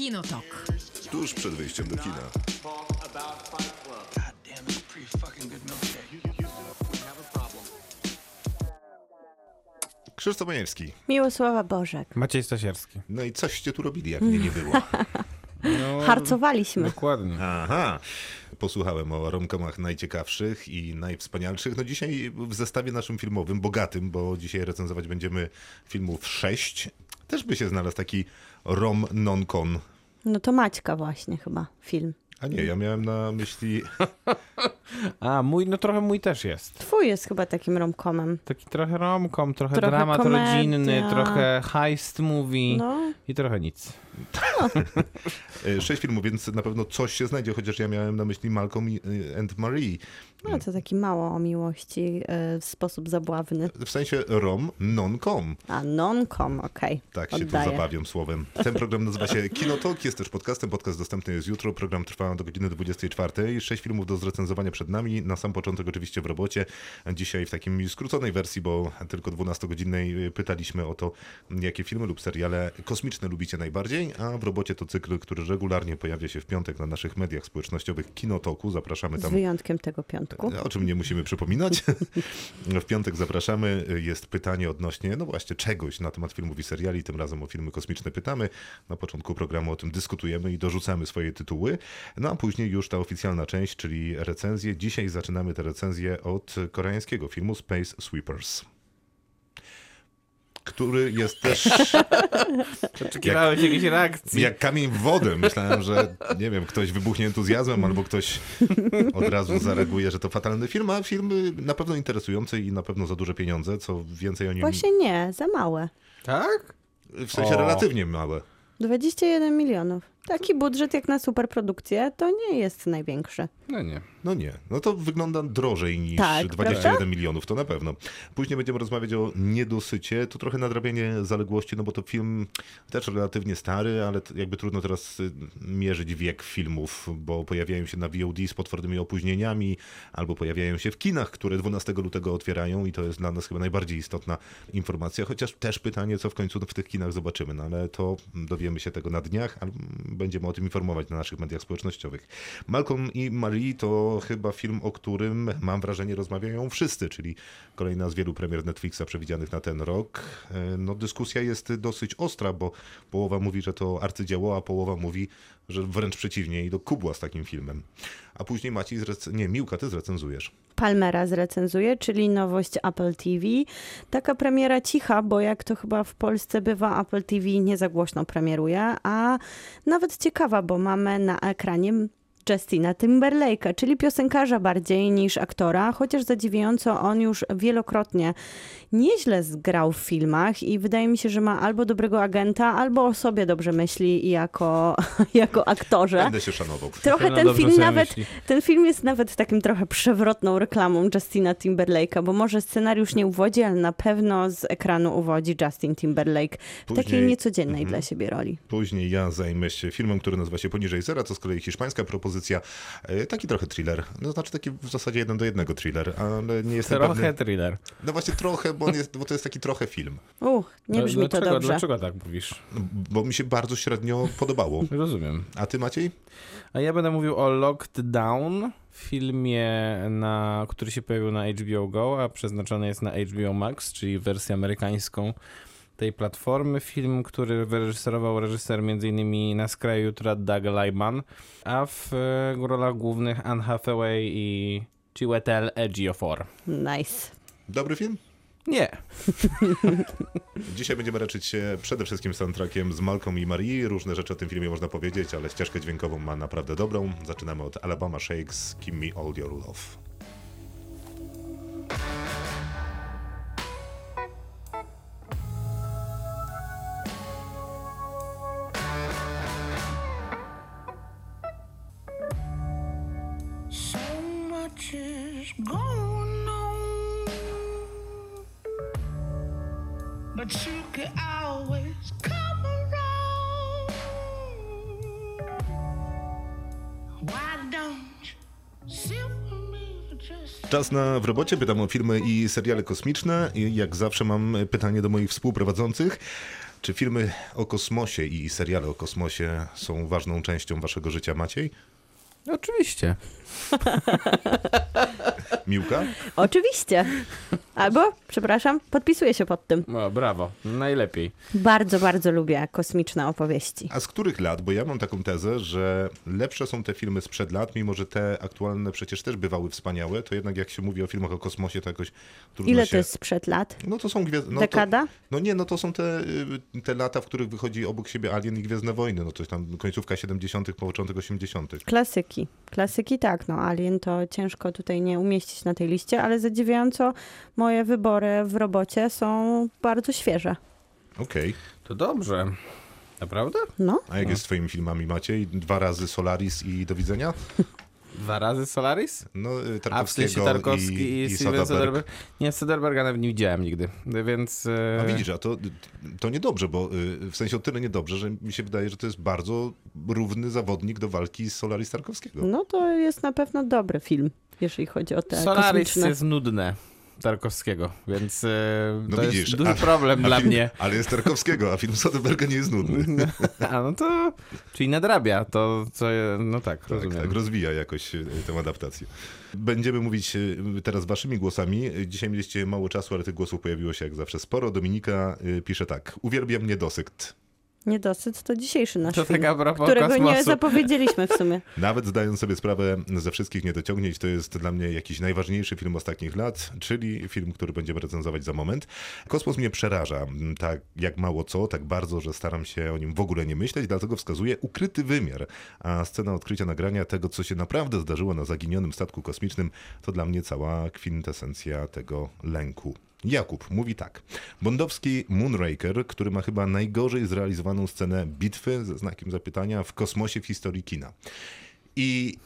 Kinotok. Tuż przed wyjściem do kina. Krzysztof Majewski. Miłosława Bożek. Maciej Stasierski. No i coście tu robili, jak mnie nie było. No, Harcowaliśmy. Dokładnie. Aha. Posłuchałem o romkomach najciekawszych i najwspanialszych. No dzisiaj w zestawie naszym filmowym, bogatym, bo dzisiaj recenzować będziemy filmów 6. Też by się znalazł taki rom non-con. No to Maćka właśnie chyba film. A nie, ja miałem na myśli A, mój, no trochę mój też jest. Twój jest chyba takim romkomem. Taki trochę romkom, trochę, Trochę dramat komedia. rodzinny, trochę heist movie No, i trochę nic. e, sześć filmów, więc na pewno coś się znajdzie, chociaż ja miałem na myśli Malcolm i- e, and Marie. No to taki mało o miłości e, w sposób zabławny. W sensie rom non-com. A non-com, okej. Tak się tu Oddaję. zabawiam słowem. Ten program nazywa się Kinotok, jest też podcastem. Podcast dostępny jest jutro. Program trwa do godziny 24. Sześć filmów do zrecenzowania przed nami. Na sam początek oczywiście w robocie. Dzisiaj w takim skróconej wersji, bo tylko 12-godzinnej pytaliśmy o to, jakie filmy lub seriale kosmiczne lubicie najbardziej, a w robocie to cykl, który regularnie pojawia się w piątek na naszych mediach społecznościowych Kinotoku. Zapraszamy Z tam wyjątkiem tego piątku. O czym nie musimy przypominać. W piątek zapraszamy. Jest pytanie odnośnie, no właśnie, czegoś na temat filmów i seriali. Tym razem o filmy kosmiczne pytamy. Na początku programu o tym dyskutujemy i dorzucamy swoje tytuły. No a później już ta oficjalna część, czyli recenzje. Dzisiaj zaczynamy tę recenzję od koreańskiego filmu Space Sweepers. Który jest też Oczekiwałeś jakiejś reakcji. jak kamień w wodę. Myślałem, że nie wiem, ktoś wybuchnie entuzjazmem albo ktoś od razu zareaguje, że to fatalny film, a film na pewno interesujący i na pewno za duże pieniądze, co więcej o nim Właśnie nie, za małe. Tak? w sensie O. relatywnie małe. 21 milionów. Taki budżet jak na superprodukcję to nie jest największy. No nie. No nie, no to wygląda drożej niż Tak, 21 prawda? milionów, to na pewno. Później będziemy rozmawiać o niedosycie, to trochę nadrabianie zaległości, no bo to film też relatywnie stary, ale jakby trudno teraz y, mierzyć wiek filmów, bo pojawiają się na VOD z potwornymi opóźnieniami, albo pojawiają się w kinach, które 12 lutego otwierają i to jest dla nas chyba najbardziej istotna informacja, chociaż też pytanie, co w końcu w tych kinach zobaczymy, no ale to dowiemy się tego na dniach, będziemy o tym informować na naszych mediach społecznościowych. Malcolm i Marie to chyba film, o którym mam wrażenie rozmawiają wszyscy, czyli kolejna z wielu premier Netflixa przewidzianych na ten rok. E, No dyskusja jest dosyć ostra, bo połowa mówi, że to arcydzieło, a połowa mówi, że wręcz przeciwnie i do kubła z takim filmem. A później Maciej, zrec- nie, Miłka, ty zrecenzujesz. Palmera zrecenzuje, czyli nowość Apple TV. Taka premiera cicha, bo jak to chyba w Polsce bywa, Apple TV nie za głośno premieruje, a nawet ciekawa, bo mamy na ekranie Justina Timberlake'a, czyli piosenkarza bardziej niż aktora, chociaż zadziwiająco on już wielokrotnie nieźle zgrał w filmach i wydaje mi się, że ma albo dobrego agenta, albo o sobie dobrze myśli jako, jako aktorze. Będę się szanował. Trochę ten film nawet, myśli. ten film jest nawet takim trochę przewrotną reklamą Justina Timberlake'a, bo może scenariusz nie uwodzi, ale na pewno z ekranu uwodzi Justin Timberlake w takiej Później- niecodziennej Mhm. dla siebie roli. Później ja zajmę się filmem, który nazywa się Poniżej Zera, to z kolei hiszpańska propozycja. E, Taki trochę thriller. No znaczy taki w zasadzie jeden do jednego thriller, ale nie jestem Trochę pewny. thriller. No właśnie trochę, bo, on jest, bo to jest taki trochę film. Uch, nie No, brzmi to dlaczego, dobrze. Dlaczego tak mówisz? No, Bo mi się bardzo średnio podobało. Rozumiem. A ty Maciej? A ja będę mówił o Locked Down, filmie, na, który się pojawił na HBO Go, a przeznaczony jest na HBO Max, czyli wersję amerykańską tej platformy. Film, który wyreżyserował reżyser m.in. Na skraju jutra Doug Liman, a w e, rolach głównych Anne Hathaway i Chiwetel Ejiofor. Nice. Dobry film? Nie. Dzisiaj będziemy raczyć się przede wszystkim soundtrackiem z Malcolm i Marie. Różne rzeczy o tym filmie można powiedzieć, ale ścieżkę dźwiękową ma naprawdę dobrą. Zaczynamy od Alabama Shakes, Give Me All Your Love. Czas na w robocie, pytam o filmy i seriale kosmiczne i jak zawsze mam pytanie do moich współprowadzących. Czy filmy o kosmosie i seriale o kosmosie są ważną częścią waszego życia, Maciej? Oczywiście. Miłka? Oczywiście. Albo, przepraszam, podpisuję się pod tym. O, brawo. Najlepiej. Bardzo, bardzo lubię kosmiczne opowieści. A z których lat? Bo ja mam taką tezę, że lepsze są te filmy sprzed lat, mimo że te aktualne przecież też bywały wspaniałe, to jednak jak się mówi o filmach o kosmosie, to jakoś trudno Ile się... to jest sprzed lat? No to są gwiazdy... No Dekada? To, no nie, no to są te, y, te lata, w których wychodzi obok siebie Alien i Gwiezdne Wojny. No coś tam końcówka 70., początek 80. Klasyki. Klasyki tak, no Alien to ciężko tutaj nie umieścić na tej liście, ale zadziwiająco moje wybory w robocie są bardzo świeże. Okej. To dobrze. Naprawdę? No, A jak jest z twoimi filmami, Maciej? Dwa razy Solaris i Do widzenia? Dwa razy Solaris? No, y, A w sensie Tarkowski i, i, i Soderbergh. Soderbergh? Nie, Soderberga nawet nie widziałem nigdy, więc... e, A widzisz, a to, to niedobrze, bo y, w sensie o tyle niedobrze, że mi się wydaje, że to jest bardzo równy zawodnik do walki z Solaris Tarkowskiego. no to jest na pewno dobry film, jeżeli chodzi o te Solaris kosmiczne. jest nudne. Tarkowskiego, więc e, No to widzisz, jest duży a- problem A dla film, mnie. Ale jest Tarkowskiego, a film Soderberga nie jest nudny. A no to, czyli nadrabia to, co, no tak, Tak, rozumiem. tak, rozwija jakoś y, tę adaptację. Będziemy mówić y, teraz waszymi głosami. Dzisiaj mieliście mało czasu, ale tych głosów pojawiło się jak zawsze sporo. Dominika pisze tak. Uwielbiam niedosyt. Niedosyt to dzisiejszy nasz To film, tak którego nie kosmosu. zapowiedzieliśmy w sumie. Nawet zdając sobie sprawę ze wszystkich niedociągnięć, to jest dla mnie jakiś najważniejszy film ostatnich lat, czyli film, który będziemy recenzować za moment. Kosmos mnie przeraża, m, tak jak mało co, tak bardzo, że staram się o nim w ogóle nie myśleć, dlatego wskazuję ukryty wymiar. A scena odkrycia nagrania tego, co się naprawdę zdarzyło na zaginionym statku kosmicznym, to dla mnie cała kwintesencja tego lęku. Jakub mówi tak. Bondowski Moonraker, który ma chyba najgorzej zrealizowaną scenę bitwy ze znakiem zapytania w kosmosie w historii kina. I,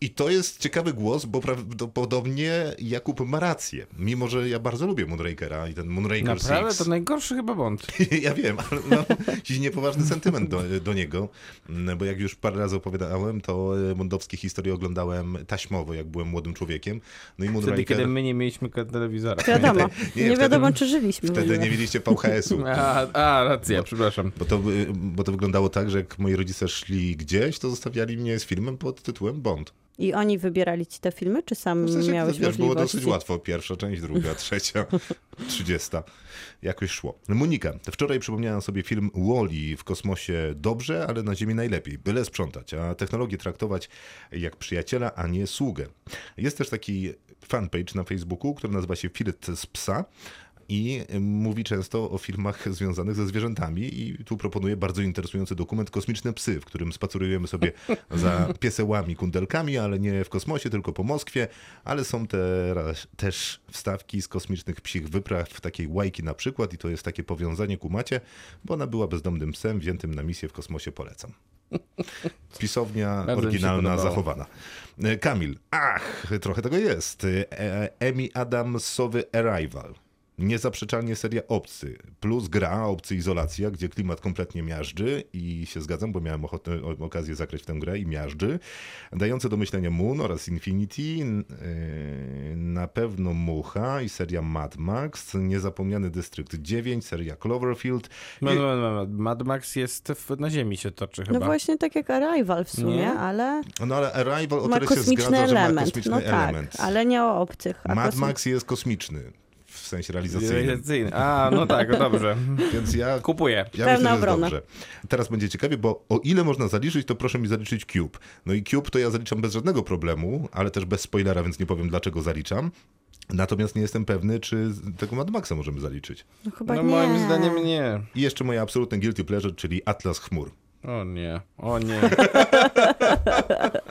I to jest ciekawy głos, bo prawdopodobnie Jakub ma rację. Mimo, że ja bardzo lubię Moonrakera i ten Moonraker Naprawdę? Six. To najgorszy chyba Bond. Ja wiem, ale mam jakiś niepoważny sentyment do, do niego, bo jak już parę razy opowiadałem, to bondowskie historie oglądałem taśmowo, jak byłem młodym człowiekiem. No i Wtedy, Moonraker... kiedy my nie mieliśmy telewizora. Wiadomo, Nie, nie, wtedy- wiadomo czy żyliśmy. Wtedy nie mieliście VHS-u. A, a racja, przepraszam. Bo to, bo to wyglądało tak, że jak moi rodzice szli gdzieś, to zostawiali mnie z filmem pod tytułem Bond. I oni wybierali ci te filmy, czy sam W sensie, miałeś wiesz, było dosyć łatwo. Pierwsza część, druga, trzecia, trzydziesta. Jakoś szło. Monika, wczoraj przypomniałem sobie film Wall-E w kosmosie dobrze, ale na Ziemi najlepiej. Byle sprzątać, a technologię traktować jak przyjaciela, a nie sługę. Jest też taki fanpage na Facebooku, który nazywa się Filet z psa. I mówi często o filmach związanych ze zwierzętami i tu proponuje bardzo interesujący dokument Kosmiczne Psy, w którym spacerujemy sobie za piesełami, kundelkami, ale nie w kosmosie, tylko po Moskwie, ale są teraz też wstawki z kosmicznych psich wypraw, takiej łajki na przykład i to jest takie powiązanie ku macie, bo ona była bezdomnym psem wziętym na misję w kosmosie, polecam. Pisownia Bardzo oryginalna, zachowana. E, Kamil, ach, trochę tego jest. E, Emi Adamsowy Arrival. Niezaprzeczalnie seria Obcy, plus gra Obcy Izolacja, gdzie klimat kompletnie miażdży i się zgadzam, bo miałem ochotę, okazję zagrać w tę grę i miażdży. Dające do myślenia Moon oraz Infinity, yy, na pewno Mucha i seria Mad Max, niezapomniany Dystrykt 9, seria Cloverfield. No, I- no, no, no. Mad Max jest w, na ziemi się toczy chyba. No właśnie tak jak Arrival w sumie, Nie? ale No ale Arrival o ma tyle się kosmiczny zgadza, że ma element. kosmiczny No tak, element. ale nie o obcych. A Mad kosmi- Max jest kosmiczny. W sensie realizacyjnym. Realizacyjny. A, no tak, dobrze. Więc ja Kupuję. Ja Pełna myślę, że jest obrona. dobrze. Teraz będzie ciekawie, bo o ile można zaliczyć, to proszę mi zaliczyć Cube. No i Cube to ja zaliczam bez żadnego problemu, ale też bez spoilera, więc nie powiem dlaczego zaliczam. Natomiast nie jestem pewny, czy tego Mad Maxa możemy zaliczyć. No chyba No nie. moim zdaniem nie. I jeszcze moje absolutne guilty pleasure, czyli Atlas Chmur. O nie, o nie.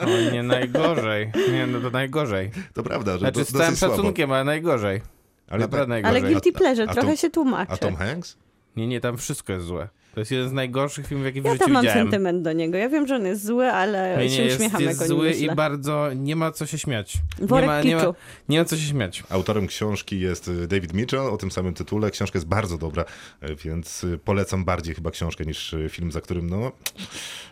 O nie, najgorzej. Nie, no to najgorzej. To prawda, że Znaczy do, z całym słabo. szacunkiem, ale najgorzej. Ale, Naprawdę Ale najgorzej. guilty A- pleasure, a trochę Tom- się tłumaczy. a Tom Hanks? Nie, nie, tam wszystko jest złe. To jest jeden z najgorszych filmów, jakie w Ja życiu tam mam widziałem. sentyment do niego. Ja wiem, że on jest zły, ale Nie, się jest, uśmiecham, jest zły i bardzo nie ma co się śmiać. Worek nie, ma, nie, ma, nie ma co się śmiać. Autorem książki jest y, David Mitchell o tym samym tytule. Książka jest bardzo dobra, y, więc y, polecam bardziej chyba książkę niż film, za którym no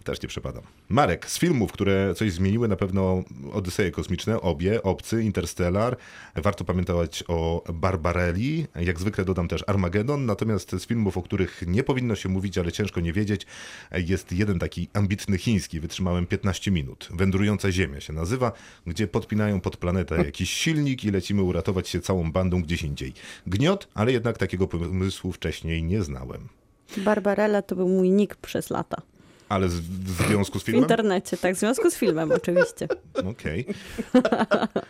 też nie przepadam. Marek, z filmów, które coś zmieniły, na pewno Odyseje Kosmiczne, obie, Obcy, Interstellar. Warto pamiętać o Barbarelli. Jak zwykle dodam też Armageddon. Natomiast z filmów, o których nie powinno się mówić, ale ciężko nie wiedzieć, jest jeden taki ambitny chiński. Wytrzymałem 15 minut. Wędrująca Ziemia się nazywa, gdzie podpinają pod planetę jakiś silnik i lecimy uratować się całą bandą gdzieś indziej. Gniot, ale jednak takiego pomysłu wcześniej nie znałem. Barbarella to był mój nick przez lata. Ale z, w związku z W filmem? internecie, tak, w związku z filmem oczywiście. Okej.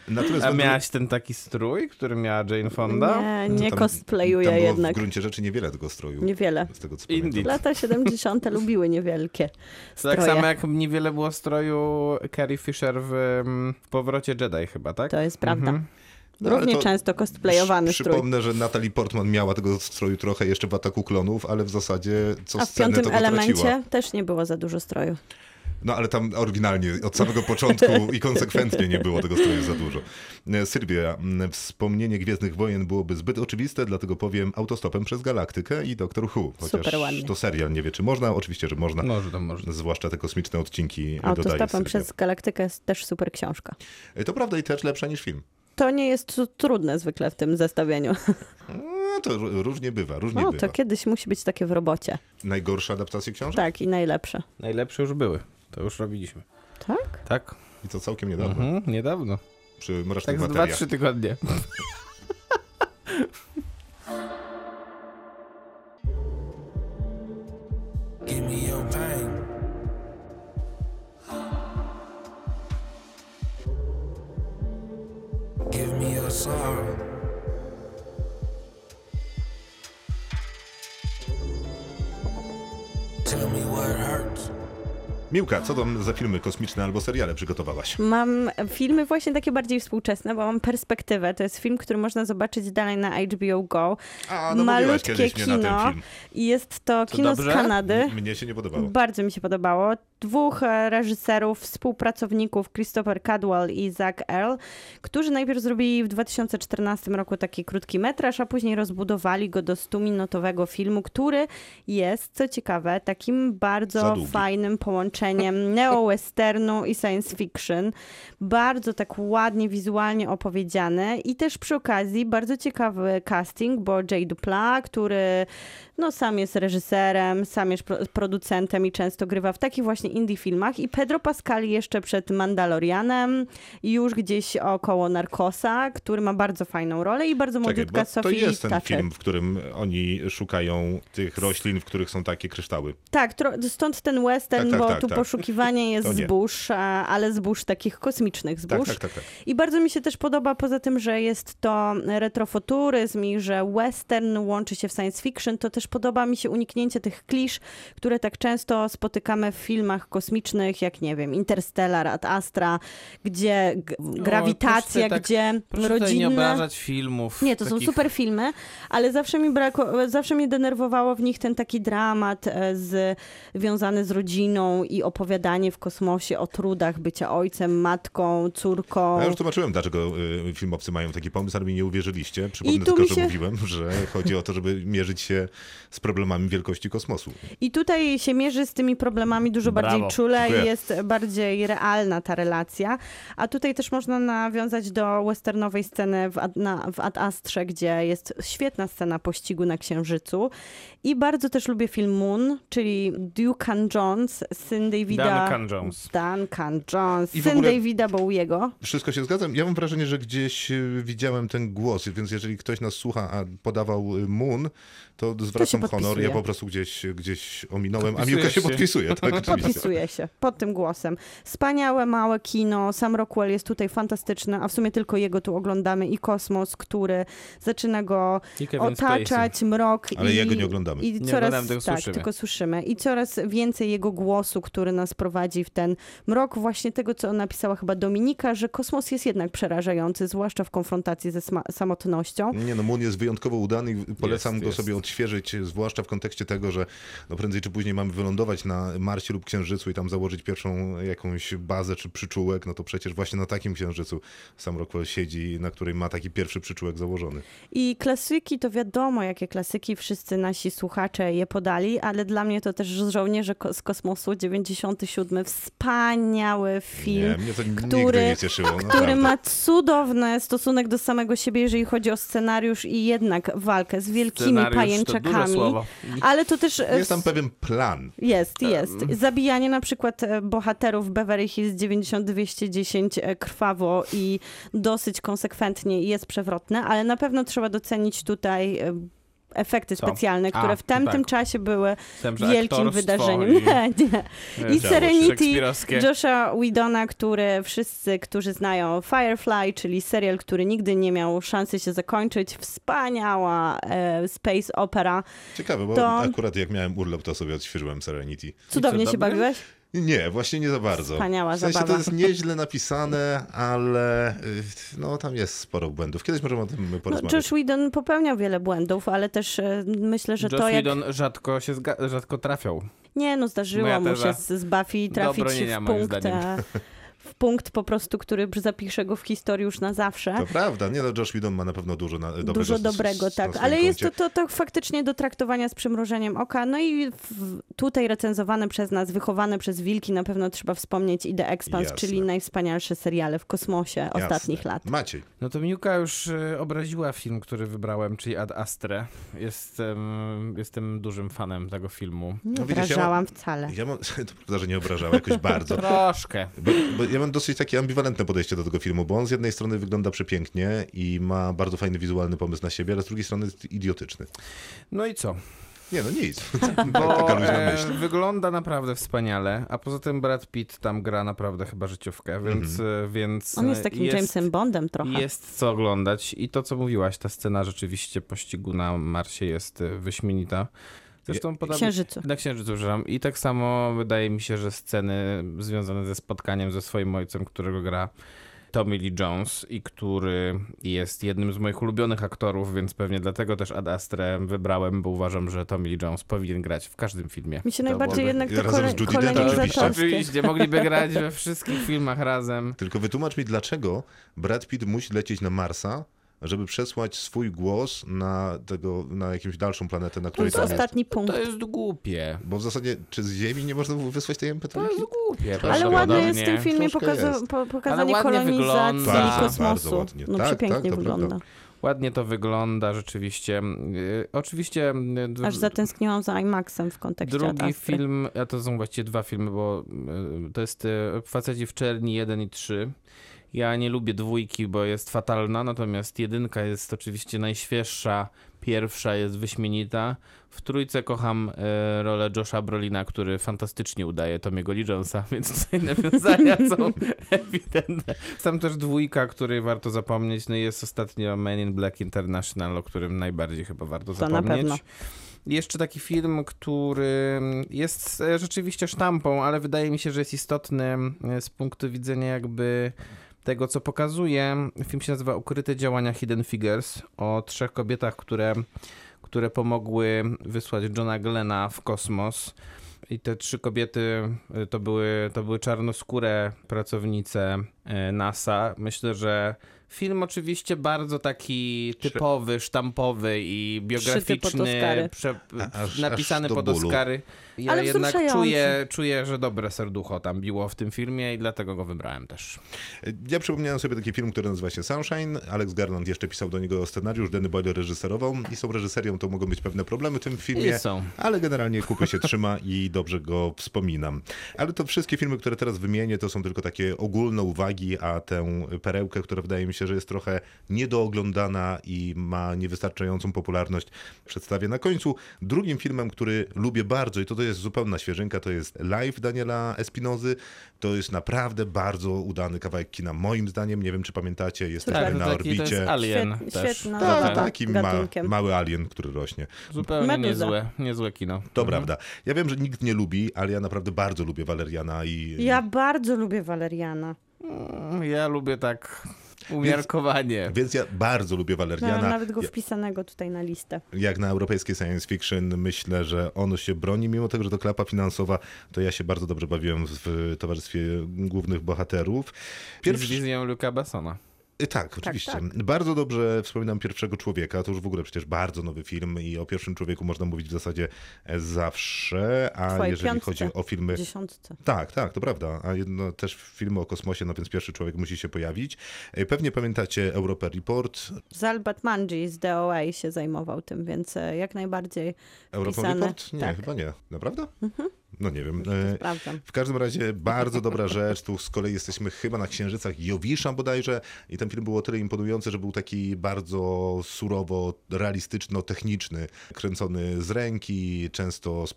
Natomiast A miałaś ten taki strój, który miała Jane Fonda? Nie, to nie tam- cosplayuję tam było jednak. w gruncie rzeczy niewiele tego stroju. Niewiele. Z tego co. Lata 70. lubiły niewielkie To stroje. tak samo jak niewiele było stroju Carrie Fisher w, mm, w Powrocie Jedi chyba, tak? To jest prawda. Mhm. No, Równie to często cosplayowany Przy- strój. Przypomnę, że Natalie Portman miała tego stroju trochę jeszcze w Ataku Klonów, ale w zasadzie co A w piątym elemencie traciła. też nie było za dużo stroju. No ale tam oryginalnie, od samego początku i konsekwentnie nie było tego stroju za dużo. E, Sylwia, wspomnienie Gwiezdnych Wojen byłoby zbyt oczywiste, dlatego powiem autostopem przez galaktykę i Doktor Who. Chociaż Super ładnie. to serial nie wie, czy można. Oczywiście, że można. Może to może. Zwłaszcza te kosmiczne odcinki dodaje Autostopem przez Galaktykę jest też super książka. E, To prawda i też lepsza niż film. To nie jest trudne zwykle w tym zestawieniu. No, to ró- różnie bywa, różnie No bywa. to kiedyś musi być takie w robocie. Najgorsze adaptacje książek? Tak, i najlepsze. Najlepsze już były. To już robiliśmy. Tak? Tak? I to całkiem niedawno. Mhm, niedawno. Przy Mrocznych Tak z Bateriach. 2-3 tygodnie. Give me your pain. Give me your sorrow. Tell me what hurts. Miłka, co tam za filmy kosmiczne albo seriale przygotowałaś? Mam filmy właśnie takie bardziej współczesne, bo mam perspektywę. To jest film, który można zobaczyć dalej na HBO Go. A, no Malutkie kino. I jest to To kino dobrze? z Kanady. Mnie się nie podobało. Bardzo mi się podobało. Dwóch e, reżyserów, współpracowników, Christopher Cadwell i Zach Earl, którzy najpierw zrobili w 2014 roku taki krótki metraż, a później rozbudowali go do 100-minutowego filmu, który jest, co ciekawe, takim bardzo fajnym połączeniem neo-westernu i science fiction. Bardzo tak ładnie, wizualnie opowiedziane i też przy okazji bardzo ciekawy casting, bo Jay Dupla, który no, sam jest reżyserem, sam jest pro- producentem i często grywa w takich właśnie indie filmach. I Pedro Pascal jeszcze przed Mandalorianem, już gdzieś około Narcosa, który ma bardzo fajną rolę i bardzo młodziutka bo to jest ten Thatcher. film, w którym oni szukają tych roślin, w których są takie kryształy. Tak, stąd ten western, Tak, tak, bo tak, tu tak. poszukiwanie jest zbóż, ale zbóż takich kosmicznych Tak, zbóż. tak, tak. tak. I bardzo mi się też podoba, poza tym, że jest to retrofuturyzm i że western łączy się w science fiction, to też podoba mi się uniknięcie tych klisz, które tak często spotykamy w filmach kosmicznych, jak nie wiem, Interstellar, Ad Astra, gdzie g- grawitacja, proszę tak- gdzie Proszę tutaj nie rodzinne... obrażać filmów. Nie, to są takich- super filmy, ale zawsze mi brako, zawsze mnie denerwowało w nich ten taki dramat e, z, związany z rodziną i opowiadanie w kosmosie o trudach bycia ojcem, matką, córką. Ja już tłumaczyłem, dlaczego y, filmowcy mają taki pomysł, ale mi nie uwierzyliście. Przypomnę tylko, mi że się- mówiłem, że chodzi o to, żeby mierzyć się z problemami wielkości kosmosu. I tutaj się mierzy z tymi problemami dużo Brawo. bardziej czule Dziękuję. i jest bardziej realna ta relacja. A tutaj też można nawiązać do westernowej sceny w Ad, na, w Ad Astrze, gdzie jest świetna scena pościgu na Księżycu. I bardzo też lubię film Moon, czyli Duncan Jones, syn Davida... Duncan Jones. Duncan Jones, syn Davida Bowiego. Wszystko się zgadzam. Ja mam wrażenie, że gdzieś y, widziałem ten głos, więc jeżeli ktoś nas słucha, a podawał y, Moon, to zwracam honor. podpisuje. Ja po prostu gdzieś, gdzieś ominąłem, a Podpisujesz Miłka się się. podpisuje. Tak. Podpisuję się pod tym głosem. Wspaniałe, małe kino. Sam Rockwell jest tutaj fantastyczny, a w sumie tylko jego tu oglądamy i kosmos, który zaczyna go otaczać, Spacey. mrok. Ale i, jego nie oglądamy. I Nie coraz, oglądamy, tylko tak, słyszymy. tylko słyszymy. I coraz więcej jego głosu, który nas prowadzi w ten mrok właśnie tego, co napisała chyba Dominika, że kosmos jest jednak przerażający, zwłaszcza w konfrontacji ze samotnością. Nie no, Moon jest wyjątkowo udany i polecam Jest, go jest. sobie odświeżyć, zwłaszcza w kontekście tego, że no prędzej czy później mamy wylądować na Marsie lub Księżycu i tam założyć pierwszą jakąś bazę czy przyczółek, no to przecież właśnie na takim Księżycu sam Rockwell siedzi, na której ma taki pierwszy przyczółek założony. I klasyki, to wiadomo, jakie klasyki wszyscy nasi słuchacze je podali, ale dla mnie to też Żołnierze z kosmosu 97. Wspaniały film. Nie, mnie to nigdy który- nie cieszyło. który naprawdę. ma cudowny stosunek do samego siebie, jeżeli chodzi o scenariusz i jednak walkę z wielkimi Scenariusz to słowo. Ale to też e, Jest tam pewien plan. Jest, jest. Zabijanie na przykład e, bohaterów Beverly Hills 90210 e, krwawo i dosyć konsekwentnie jest przewrotne, ale na pewno trzeba docenić tutaj efekty Co? specjalne, które A, w tamtym tak. czasie były Myślałem, wielkim wydarzeniem. I, Nie, nie. I Serenity. Joshua Widona, który wszyscy, którzy znają Firefly, czyli serial, który nigdy nie miał szansy się zakończyć, wspaniała e, space opera. Ciekawe, bo To- akurat jak miałem urlop, to sobie odświeżyłem Serenity. Cudownie się bawiłeś? Nie, właśnie nie za bardzo. Wspaniała w sensie zabawa. to jest nieźle napisane, ale y, no tam jest sporo błędów. Kiedyś możemy o tym No, porozmawiać. Josh Whedon popełniał wiele błędów, ale też e, myślę, że Joss to jak... Whedon rzadko się zga- rzadko trafiał. Nie, no zdarzyło Moja mu teza. się z, z Buffy trafić w punkt, w punkt po prostu, który zapisze go w historii już na zawsze. To prawda, nie no, Josh Whedon ma na pewno dużo na, dobrego Dużo dobrego, tak. Ale jest to, to, to faktycznie do traktowania z przymrużeniem oka. No i w, tutaj recenzowane przez nas, wychowane przez wilki, na pewno trzeba wspomnieć i The Expanse, Jasne. czyli najwspanialsze seriale w kosmosie Jasne. ostatnich lat. Maciej. No to Miuka już e, obraziła film, który wybrałem, czyli Ad Astre. Jestem, jestem dużym fanem tego filmu. Nie No widzisz, ja wrażałam wcale. Ja mam, to prawda, że nie obrażała jakoś bardzo. Troszkę. Bo, bo ja mam dosyć takie ambiwalentne podejście do tego filmu, bo on z jednej strony wygląda przepięknie i ma bardzo fajny wizualny pomysł na siebie, ale z drugiej strony jest idiotyczny. No i co? Nie no, nic. Bo Taka luźna e, wygląda naprawdę wspaniale, a poza tym Brad Pitt tam gra naprawdę chyba życiówkę, więc, e, więc On jest takim jest, Jamesem Bondem trochę. Jest co oglądać i to, co mówiłaś, ta scena rzeczywiście pościgu na Marsie jest e, wyśmienita. Zresztą podobnie... Księżycu. Na Księżycu, przepraszam. I tak samo wydaje mi się, że sceny związane ze spotkaniem ze swoim ojcem, którego gra Tommy Lee Jones i który jest jednym z moich ulubionych aktorów, więc pewnie dlatego też Ad Astre wybrałem, bo uważam, że Tommy Lee Jones powinien grać w każdym filmie. Mi się To najbardziej jednak to Razem z kole- Dench oczywiście. Oczywiście, mogliby grać we wszystkich filmach razem. Tylko wytłumacz mi, dlaczego Brad Pitt musi lecieć na Marsa, żeby przesłać swój głos na, tego, na jakąś dalszą planetę, na To której jest tam jest. ostatni punkt. To jest głupie. Bo w zasadzie, czy z Ziemi nie można było wysłać tej mp To jest głupie. Ale ładne jest w tym filmie pokaza- jest. po, pokazanie kolonizacji bardzo kosmosu. ładnie. No Tak, przepięknie tak, to wygląda. prawda. Ładnie to wygląda, rzeczywiście. Yy, Oczywiście. yy, Aż zatęskniłam za IMAXem w kontekście Drugi Ad Astry. film, a to są właściwie dwa filmy, bo y, to jest y, Faceci w czerni 1 i 3. Ja nie lubię dwójki, bo jest fatalna, natomiast jedynka jest oczywiście najświeższa, pierwsza jest wyśmienita. W trójce kocham y, rolę Josha Brolina, który fantastycznie udaje Tomiego Lee Jonesa, więc tutaj nawiązania są ewidentne. Tam też dwójka, której warto zapomnieć. No i jest ostatnio Men in Black International, o którym najbardziej chyba warto To na zapomnieć. pewno. Jeszcze taki film, który jest e, rzeczywiście sztampą, ale wydaje mi się, że jest istotny e, z punktu widzenia jakby tego, co pokazuje. Film się nazywa Ukryte działania Hidden Figures o trzech kobietach, które, które pomogły wysłać Johna Glena w kosmos. I te trzy kobiety e, to były, to były czarnoskóre pracownice e, NASA. Myślę, że film oczywiście bardzo taki typowy, sztampowy i biograficzny, prze, aż- napisany aż pod. Oscary. Ja Ale jednak czuję, czuję, że dobre serducho tam biło w tym filmie i dlatego go wybrałem też. Ja przypomniałem sobie taki film, który nazywa się Sunshine. Alex Garland jeszcze pisał do niego scenariusz, Danny Boyle reżyserował i tą reżyserią to mogą być pewne problemy w tym filmie. I są. Ale generalnie kupy się trzyma i dobrze go wspominam. Ale to wszystkie filmy, które teraz wymienię, to są tylko takie ogólne uwagi, a tę perełkę, która wydaje mi się się, że jest trochę niedooglądana i ma niewystarczającą popularność, przedstawię na końcu. Drugim filmem, który lubię bardzo i to, to jest zupełna świeżynka, to jest Live Daniela Espinozy. To jest naprawdę bardzo udany kawałek kina, moim zdaniem. Nie wiem, czy pamiętacie, jesteśmy Tak, na taki to orbicie. jest Alien Świet- też. świetna Tak, taki ma, mały alien, który rośnie. Zupełnie Meduza. niezłe, niezłe kino. To Mhm. prawda. Ja wiem, że nikt nie lubi, ale ja naprawdę bardzo lubię Waleriana i Ja bardzo lubię Waleriana. Mm, Ja lubię tak umiarkowanie. więc ja bardzo lubię Miałem Waleriana. nawet go wpisanego tutaj na listę. Jak na europejskie science fiction myślę, że ono się broni, mimo tego, że to klapa finansowa, to ja się bardzo dobrze bawiłem w towarzystwie głównych bohaterów. Z Pierwszy, wizją Luca Bessona. Y, Tak, oczywiście. tak. Bardzo dobrze wspominam pierwszego człowieka. To już w ogóle przecież bardzo nowy film i o pierwszym człowieku można mówić w zasadzie e, zawsze. A Twojej jeżeli piątce. chodzi o filmy. Dziesiątce. Tak, tak, to prawda. A jedno, też filmy o kosmosie, no więc pierwszy człowiek musi się pojawić. E, Pewnie pamiętacie Europa Report. Zal Batmanji z DOA się zajmował tym, więc e, jak najbardziej Europa. Report? Nie, Tak. chyba nie. Naprawdę? No nie wiem. E, sprawdzam. W każdym razie bardzo dobra rzecz. Tu z kolei jesteśmy chyba na Księżycach Jowisza bodajże i ten film był o tyle imponujący, że był taki bardzo surowo, realistyczno-techniczny, kręcony z ręki, często z,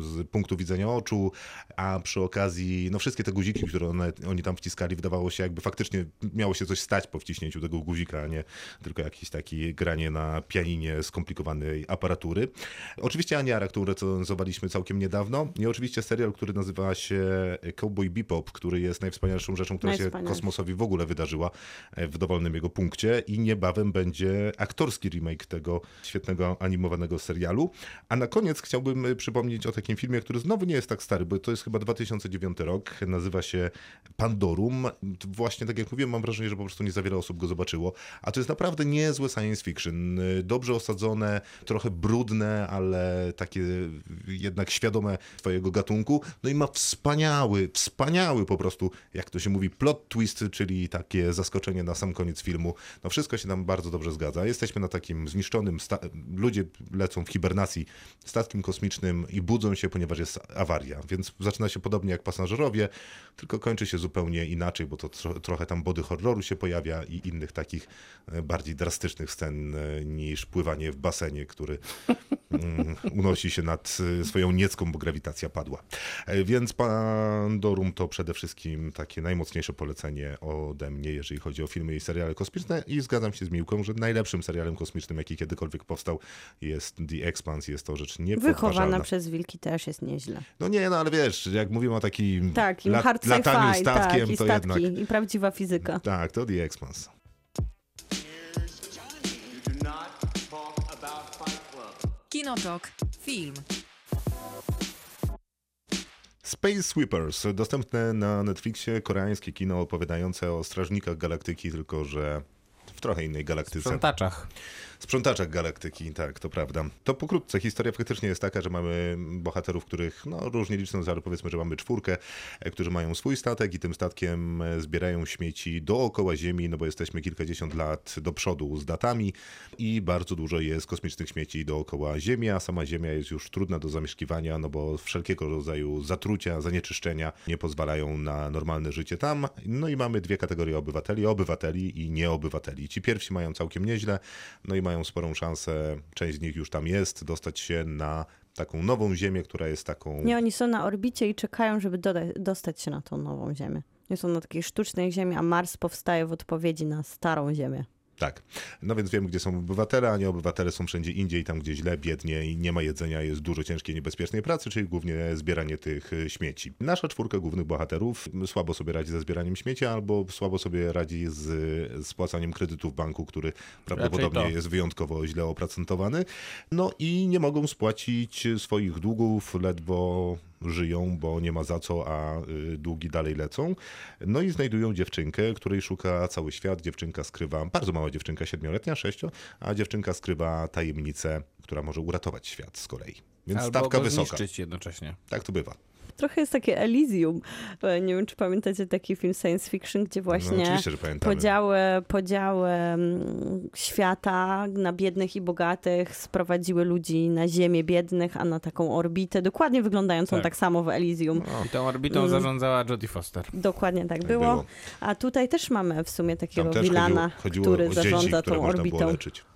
z punktu widzenia oczu, a przy okazji no wszystkie te guziki, które one, oni tam wciskali, wydawało się jakby faktycznie miało się coś stać po wciśnięciu tego guzika, a nie tylko jakieś takie granie na pianinie skomplikowanej aparatury. Oczywiście Aniara, którą recenzowaliśmy całkiem niedawno i oczywiście serial, który nazywa się Cowboy Bebop, który jest najwspanialszą rzeczą, która się kosmosowi w ogóle wydarzyła e, w dowolnym jego punkcie i niebawem będzie aktorski remake tego świetnego animowanego serialu. A na koniec chciałbym e, przypomnieć o takim filmie, który znowu nie jest tak stary, bo to jest chyba 2009 rok, nazywa się Pandorum. Właśnie tak jak mówiłem, mam wrażenie, że po prostu nie za wiele osób go zobaczyło, a to jest naprawdę niezłe science fiction, dobrze osadzone, trochę brudne, ale takie jednak świadome swojego gatunku. No i ma wspaniały, wspaniały po prostu, jak to się mówi, plot twist, czyli takie zaskoczenie na sam koniec filmu. No wszystko się nam bardzo dobrze zgadza. Jesteśmy na takim zniszczonym, ludzie lecą w hibernacji statkiem kosmicznym i budzą się, ponieważ jest awaria, więc zaczyna się podobnie jak pasażerowie, tylko kończy się zupełnie inaczej, bo to tro- trochę tam body horroru się pojawia i innych takich e, bardziej drastycznych scen e, niż pływanie w basenie, który mm, unosi się nad y, swoją niecką, bo grawitacja padła. E, Więc Pandorum to przede wszystkim takie najmocniejsze polecenie ode mnie, jeżeli chodzi o filmy i seriale kosmiczne i zgadzam się z Miłką, że najlepszym serialem kosmicznym, jaki kiedykolwiek powstał jest The Expanse. Jest to rzecz Wychowana niepodważalna. przez wilki też jest nieźle. No nie, no ale wiesz, jak mówimy o takim Tak, i lat- hard lataniu sci-fi, statkiem, tak, i to statki, jednak... i prawdziwa fizyka. Tak, to The Expanse. Kinotok. Film. Space Sweepers, dostępne na Netflixie, koreańskie kino opowiadające o strażnikach galaktyki, tylko że w trochę innej W galaktyce. sprzątaczach. Sprzątaczach galaktyki, tak, to prawda. To pokrótce, historia faktycznie jest taka, że mamy bohaterów, których no, różnie licząc, ale powiedzmy, że mamy czwórkę, e, którzy mają swój statek i tym statkiem e, zbierają śmieci dookoła Ziemi, no bo jesteśmy kilkadziesiąt lat do przodu z datami i bardzo dużo jest kosmicznych śmieci dookoła Ziemi, a sama Ziemia jest już trudna do zamieszkiwania, no bo wszelkiego rodzaju zatrucia, zanieczyszczenia nie pozwalają na normalne życie tam. No i mamy dwie kategorie obywateli, obywateli i nieobywateli. Ci pierwsi mają całkiem nieźle, no i mają sporą szansę, część z nich już tam jest, dostać się na taką nową ziemię, która jest taką... Nie, oni są na orbicie i czekają, żeby dostać się na tą nową Ziemię. Nie są na takiej sztucznej Ziemi, a Mars powstaje w odpowiedzi na starą Ziemię. Tak. No więc wiemy, gdzie są obywatele, a nie obywatele są wszędzie indziej, tam gdzie źle, biednie i nie ma jedzenia, jest dużo ciężkiej, niebezpiecznej pracy, czyli głównie zbieranie tych y, śmieci. Nasza czwórka głównych bohaterów słabo sobie radzi ze zbieraniem śmieci, albo słabo sobie radzi z spłacaniem kredytu w banku, który prawdopodobnie jest wyjątkowo źle opracentowany. No i nie mogą spłacić swoich długów, ledwo żyją, bo nie ma za co, a y, długi dalej lecą. No i znajdują dziewczynkę, której szuka cały świat. Dziewczynka skrywa, bardzo mała dziewczynka, siedmioletnia, sześcio, a dziewczynka skrywa tajemnicę, która może uratować świat z kolei. Więc Albo stawka go wysoka. jednocześnie. Tak to bywa. Trochę jest takie Elysium. E, Nie wiem, czy pamiętacie taki film science fiction, gdzie No, właśnie pamiętamy. podziały, podziały mm, świata na biednych i bogatych sprowadziły ludzi na ziemię biednych, a na taką orbitę, dokładnie wyglądającą Tak. tak, samo w Elysium. I tą orbitą Mm. zarządzała Jodie Foster. Dokładnie tak było. było. A tutaj też mamy w sumie takiego Wilana, który dzieci, zarządza które tą orbitą.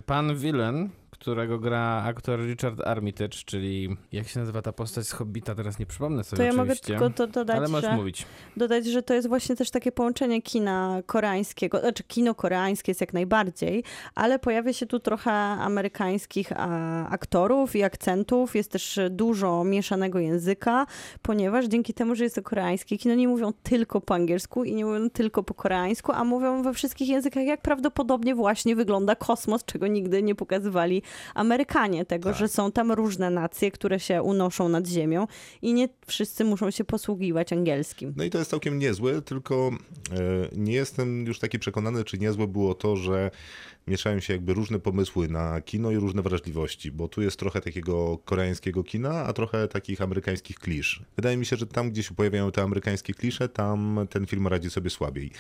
Pan Villain, którego gra aktor Richard Armitage, czyli jak się nazywa ta postać z Hobbita, teraz nie przypomnę sobie To ja mogę tylko to dodać, ale możesz że, mówić. dodać, że to jest właśnie też takie połączenie kina koreańskiego, znaczy kino koreańskie jest jak najbardziej, ale pojawia się tu trochę amerykańskich aktorów i akcentów, jest też dużo mieszanego języka, ponieważ dzięki temu, że jest to koreańskie kino, nie mówią tylko po angielsku i nie mówią tylko po koreańsku, a mówią we wszystkich językach, jak prawdopodobnie właśnie wygląda kosmos, czego nigdy nie pokazywali Amerykanie, tego, Tak. że są tam różne nacje, które się unoszą nad ziemią i nie wszyscy muszą się posługiwać angielskim. No i to jest całkiem niezłe, tylko e, nie jestem już taki przekonany, czy niezłe było to, że mieszają się jakby różne pomysły na kino i różne wrażliwości, bo tu jest trochę takiego koreańskiego kina, a trochę takich amerykańskich klisz. Wydaje mi się, że tam, gdzie się pojawiają te amerykańskie klisze, tam ten film radzi sobie słabiej.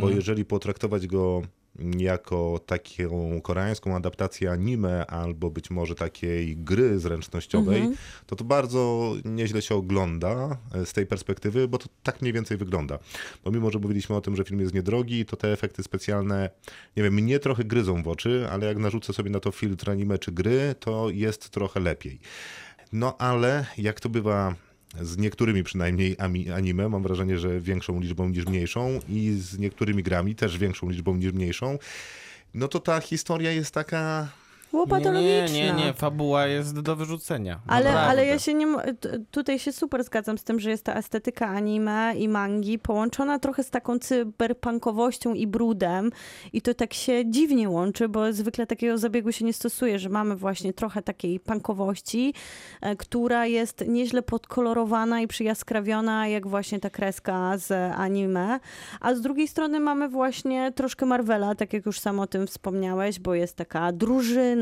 Bo jeżeli potraktować go jako taką koreańską adaptację anime albo być może takiej gry zręcznościowej, to to bardzo nieźle się ogląda e, z tej perspektywy, bo to tak mniej więcej wygląda. Bo mimo, że mówiliśmy o tym, że film jest niedrogi, to te efekty specjalne, nie wiem, mnie trochę gryzą w oczy, ale jak narzucę sobie na to filtr anime czy gry, to jest trochę lepiej. No ale jak to bywa z niektórymi przynajmniej anime, mam wrażenie, że większą liczbą niż mniejszą i z niektórymi grami też większą liczbą niż mniejszą, no to ta historia jest taka... Nie, Łopatologiczna. nie, nie, nie, fabuła jest do wyrzucenia. Ale, Naprawdę. ale ja się nie. Tutaj się super zgadzam z tym, że jest ta estetyka anime i mangi połączona trochę z taką cyberpunkowością i brudem. I to tak się dziwnie łączy, bo zwykle takiego zabiegu się nie stosuje, że mamy właśnie trochę takiej punkowości, e, która jest nieźle podkolorowana i przyjaskrawiona, jak właśnie ta kreska z anime. A z drugiej strony mamy właśnie troszkę Marvela, tak jak już sam o tym wspomniałeś, bo jest taka drużyna,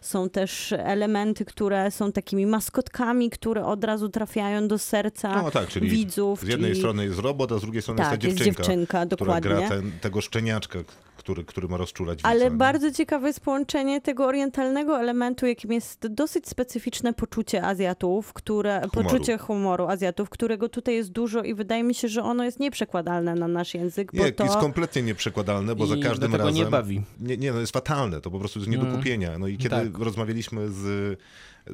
są też elementy, które są takimi maskotkami, które od razu trafiają do serca No tak, czyli widzów. z jednej czyli... strony jest robot, a z drugiej strony jest ta Tak, jest dziewczynka, dziewczynka, która dokładnie. gra ten, tego szczeniaczka, który, który ma rozczulać widza, Ale nie? bardzo ciekawe jest połączenie tego orientalnego elementu, jakim jest dosyć specyficzne poczucie Azjatów, które, Humoru. poczucie humoru Azjatów, którego tutaj jest dużo i wydaje mi się, że ono jest nieprzekładalne na nasz język, bo Nie, to... jest kompletnie nieprzekładalne, bo za I każdym razem... nie bawi. Nie, nie, no jest fatalne, to po prostu jest nie do Mm. kupienia. No i kiedy Tak. rozmawialiśmy z,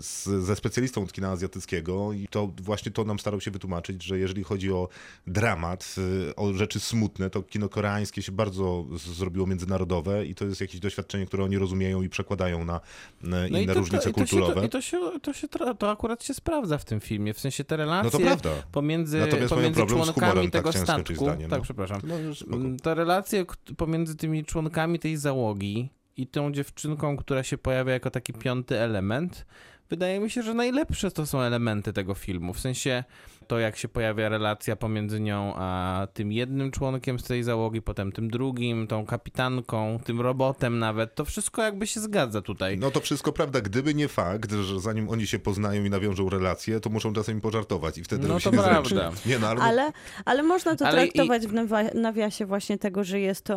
z, ze specjalistą od kina azjatyckiego i to właśnie to nam starał się wytłumaczyć, że jeżeli chodzi o dramat, y, o rzeczy smutne, to kino koreańskie się bardzo zrobiło międzynarodowe i to jest jakieś doświadczenie, które oni rozumieją i przekładają na, na No inne i to, różnice to, i to się, kulturowe. to, i to, się, to, się, tra- to akurat się sprawdza w tym filmie. W sensie te relacje No pomiędzy, Natomiast pomiędzy członkami humorem, tak tego skończyć statku. zdanie, Tak, no. przepraszam. No, spoko. Mm, To relacje pomiędzy tymi członkami tej załogi i tą dziewczynką, która się pojawia jako taki piąty element, wydaje mi się, że najlepsze to są elementy tego filmu. W sensie to, jak się pojawia relacja pomiędzy nią a tym jednym członkiem z tej załogi, potem tym drugim, tą kapitanką, tym robotem nawet, to wszystko jakby się zgadza tutaj. No to wszystko prawda, gdyby nie fakt, że zanim oni się poznają i nawiążą relacje, to muszą czasami pożartować i wtedy No to prawda. Nie, no ale, Ale, ale można to Ale i- traktować w nawa- nawiasie właśnie tego, że jest to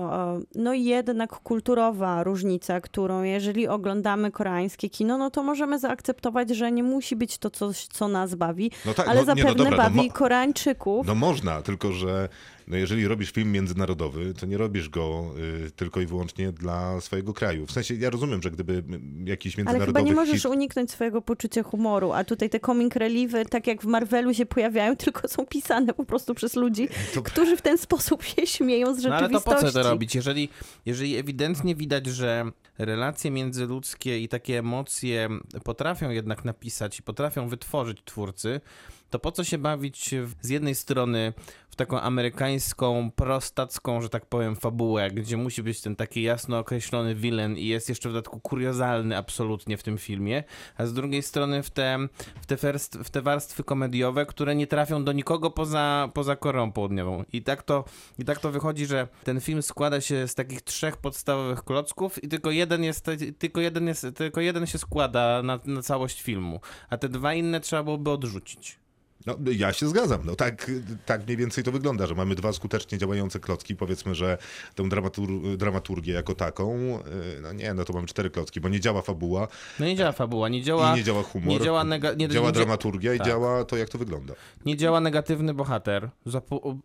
no jednak kulturowa różnica, którą jeżeli oglądamy koreańskie kino, no to możemy zaakceptować, że nie musi być to coś, co nas bawi, no tak, ale no, nie, zapewne no dobra, bawi no, Koreańczyków. No można, tylko że no jeżeli robisz film międzynarodowy, to nie robisz go y, tylko i wyłącznie dla swojego kraju. W sensie, ja rozumiem, że gdyby y, jakiś Ale międzynarodowy chyba nie możesz hit... uniknąć swojego poczucia humoru, a tutaj te comic relieve'y, tak jak w Marvelu się pojawiają, tylko są pisane po prostu przez ludzi, To- którzy w ten sposób się śmieją z No ale to rzeczywistości. po co to robić? Jeżeli, jeżeli ewidentnie widać, że relacje międzyludzkie i takie emocje potrafią jednak napisać i potrafią wytworzyć twórcy, to po co się bawić w, z jednej strony w taką amerykańską, prostacką, że tak powiem, fabułę, gdzie musi być ten taki jasno określony villain i jest jeszcze w dodatku kuriozalny absolutnie w tym filmie, a z drugiej strony w te, w te, werst, w te warstwy komediowe, które nie trafią do nikogo poza, poza Koreą Południową. I tak, to, I tak to wychodzi, że ten film składa się z takich trzech podstawowych klocków i tylko jeden jest, tylko jeden jest, tylko jeden się składa na, na całość filmu, a te dwa inne trzeba byłoby odrzucić. No, ja się zgadzam. No, tak, tak mniej więcej to wygląda, że mamy dwa skutecznie działające klocki. Powiedzmy, że tę dramatur dramaturgię jako taką, yy, no nie, no to mamy cztery klocki, bo nie działa fabuła No nie działa fabuła, nie działa, i nie działa humor. nie działa, nega, nie, działa nie, dramaturgia i tak. działa to, jak to wygląda. nie działa negatywny bohater.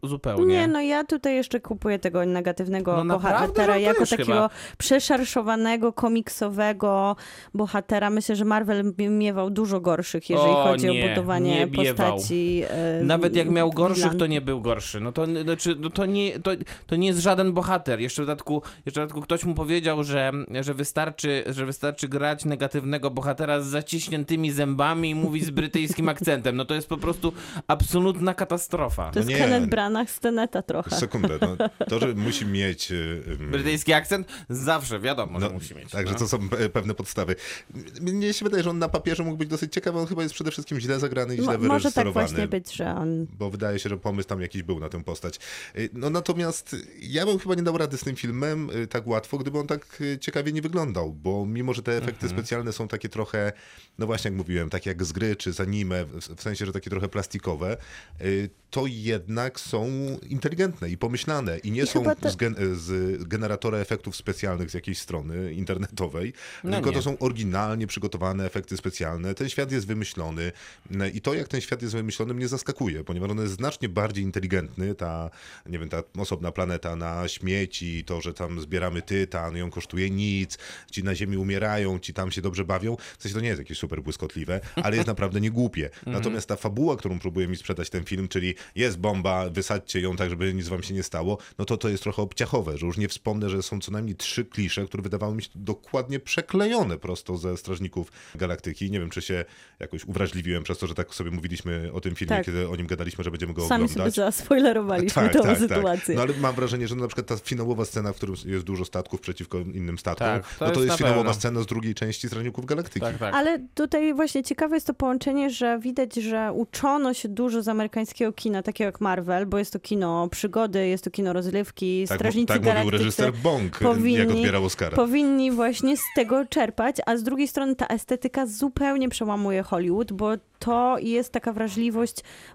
Zupełnie. Nie, no ja tutaj jeszcze kupuję tego negatywnego No bohatera No jako takiego chyba. przeszarszowanego, komiksowego bohatera. Myślę, że Marvel miewał dużo gorszych, jeżeli O, chodzi nie, o budowanie nie biewał. Postaci. e, Nawet jak miał gorszych, to nie był gorszy. No to, znaczy, no to, nie, to, to nie jest żaden bohater. Jeszcze w dodatku, jeszcze w dodatku ktoś mu powiedział, że, że, wystarczy, że wystarczy grać negatywnego bohatera z zaciśniętymi zębami i mówić z brytyjskim akcentem. No to jest po prostu absolutna katastrofa. To jest nie. Kenneth Branagh z Teneta trochę. Sekundę. No, to, że musi mieć... yy, yy, Brytyjski akcent zawsze wiadomo, że No, musi mieć. Także no. to są pe- pewne podstawy. Mnie się wydaje, że on na papierze mógł być dosyć ciekawy. On chyba jest przede wszystkim źle zagrany i źle Mo- może tak właśnie być, że on Bo wydaje się, że pomysł tam jakiś był na tę postać. Y, No natomiast ja bym chyba nie dał rady z tym filmem y, tak łatwo, gdyby on tak y, ciekawie nie wyglądał, bo mimo, że te efekty specjalne są takie trochę, no właśnie jak mówiłem, takie jak z gry czy z anime, w, sensie, że takie trochę plastikowe, to jednak są inteligentne i pomyślane i nie I są te- z, gen- z generatora efektów specjalnych z jakiejś strony internetowej, No tylko nie. to są oryginalnie przygotowane efekty specjalne. Ten świat jest wymyślony i to, jak ten świat jest wymyślony, mnie zaskakuje, ponieważ on jest znacznie bardziej inteligentny. Ta, nie wiem, ta osobna planeta na śmieci, to, że tam zbieramy tytan, ją kosztuje nic, ci na ziemi umierają, ci tam się dobrze bawią. W sensie to nie jest jakieś super błyskotliwe, ale jest naprawdę nie głupie. Natomiast ta fabuła, którą próbuje mi sprzedać ten film, czyli jest bomba, wysadźcie ją tak, żeby nic wam się nie stało, no to to jest trochę obciachowe, że już nie wspomnę, że są co najmniej trzy klisze, które wydawały mi się dokładnie przeklejone prosto ze Strażników Galaktyki. Nie wiem, czy się jakoś uwrażliwiłem przez to, że tak sobie mówiliśmy o tym filmie, Tak. kiedy o nim gadaliśmy, że będziemy go sami sobie oglądać. zaspoilerowaliśmy tą sytuację. No ale mam wrażenie, że na przykład ta finałowa scena, w którym jest dużo statków przeciwko innym statkom, Tak, to no to jest jest na finałowa pewno. scena z drugiej części Strażników Galaktyki. Tak, tak. Ale tutaj właśnie ciekawe jest to połączenie, że widać, że uczono się dużo z amerykańskiego kina, takiego jak Marvel, bo jest to kino przygody, jest to kino rozrywki, Tak, Strażnicy tak mówił Galaktycy reżyser Bong, powinni- jak odbierał Oscara. powinni właśnie z tego czerpać, a z drugiej strony ta estetyka zupełnie przełamuje Hollywood, bo to jest taka wrażliwość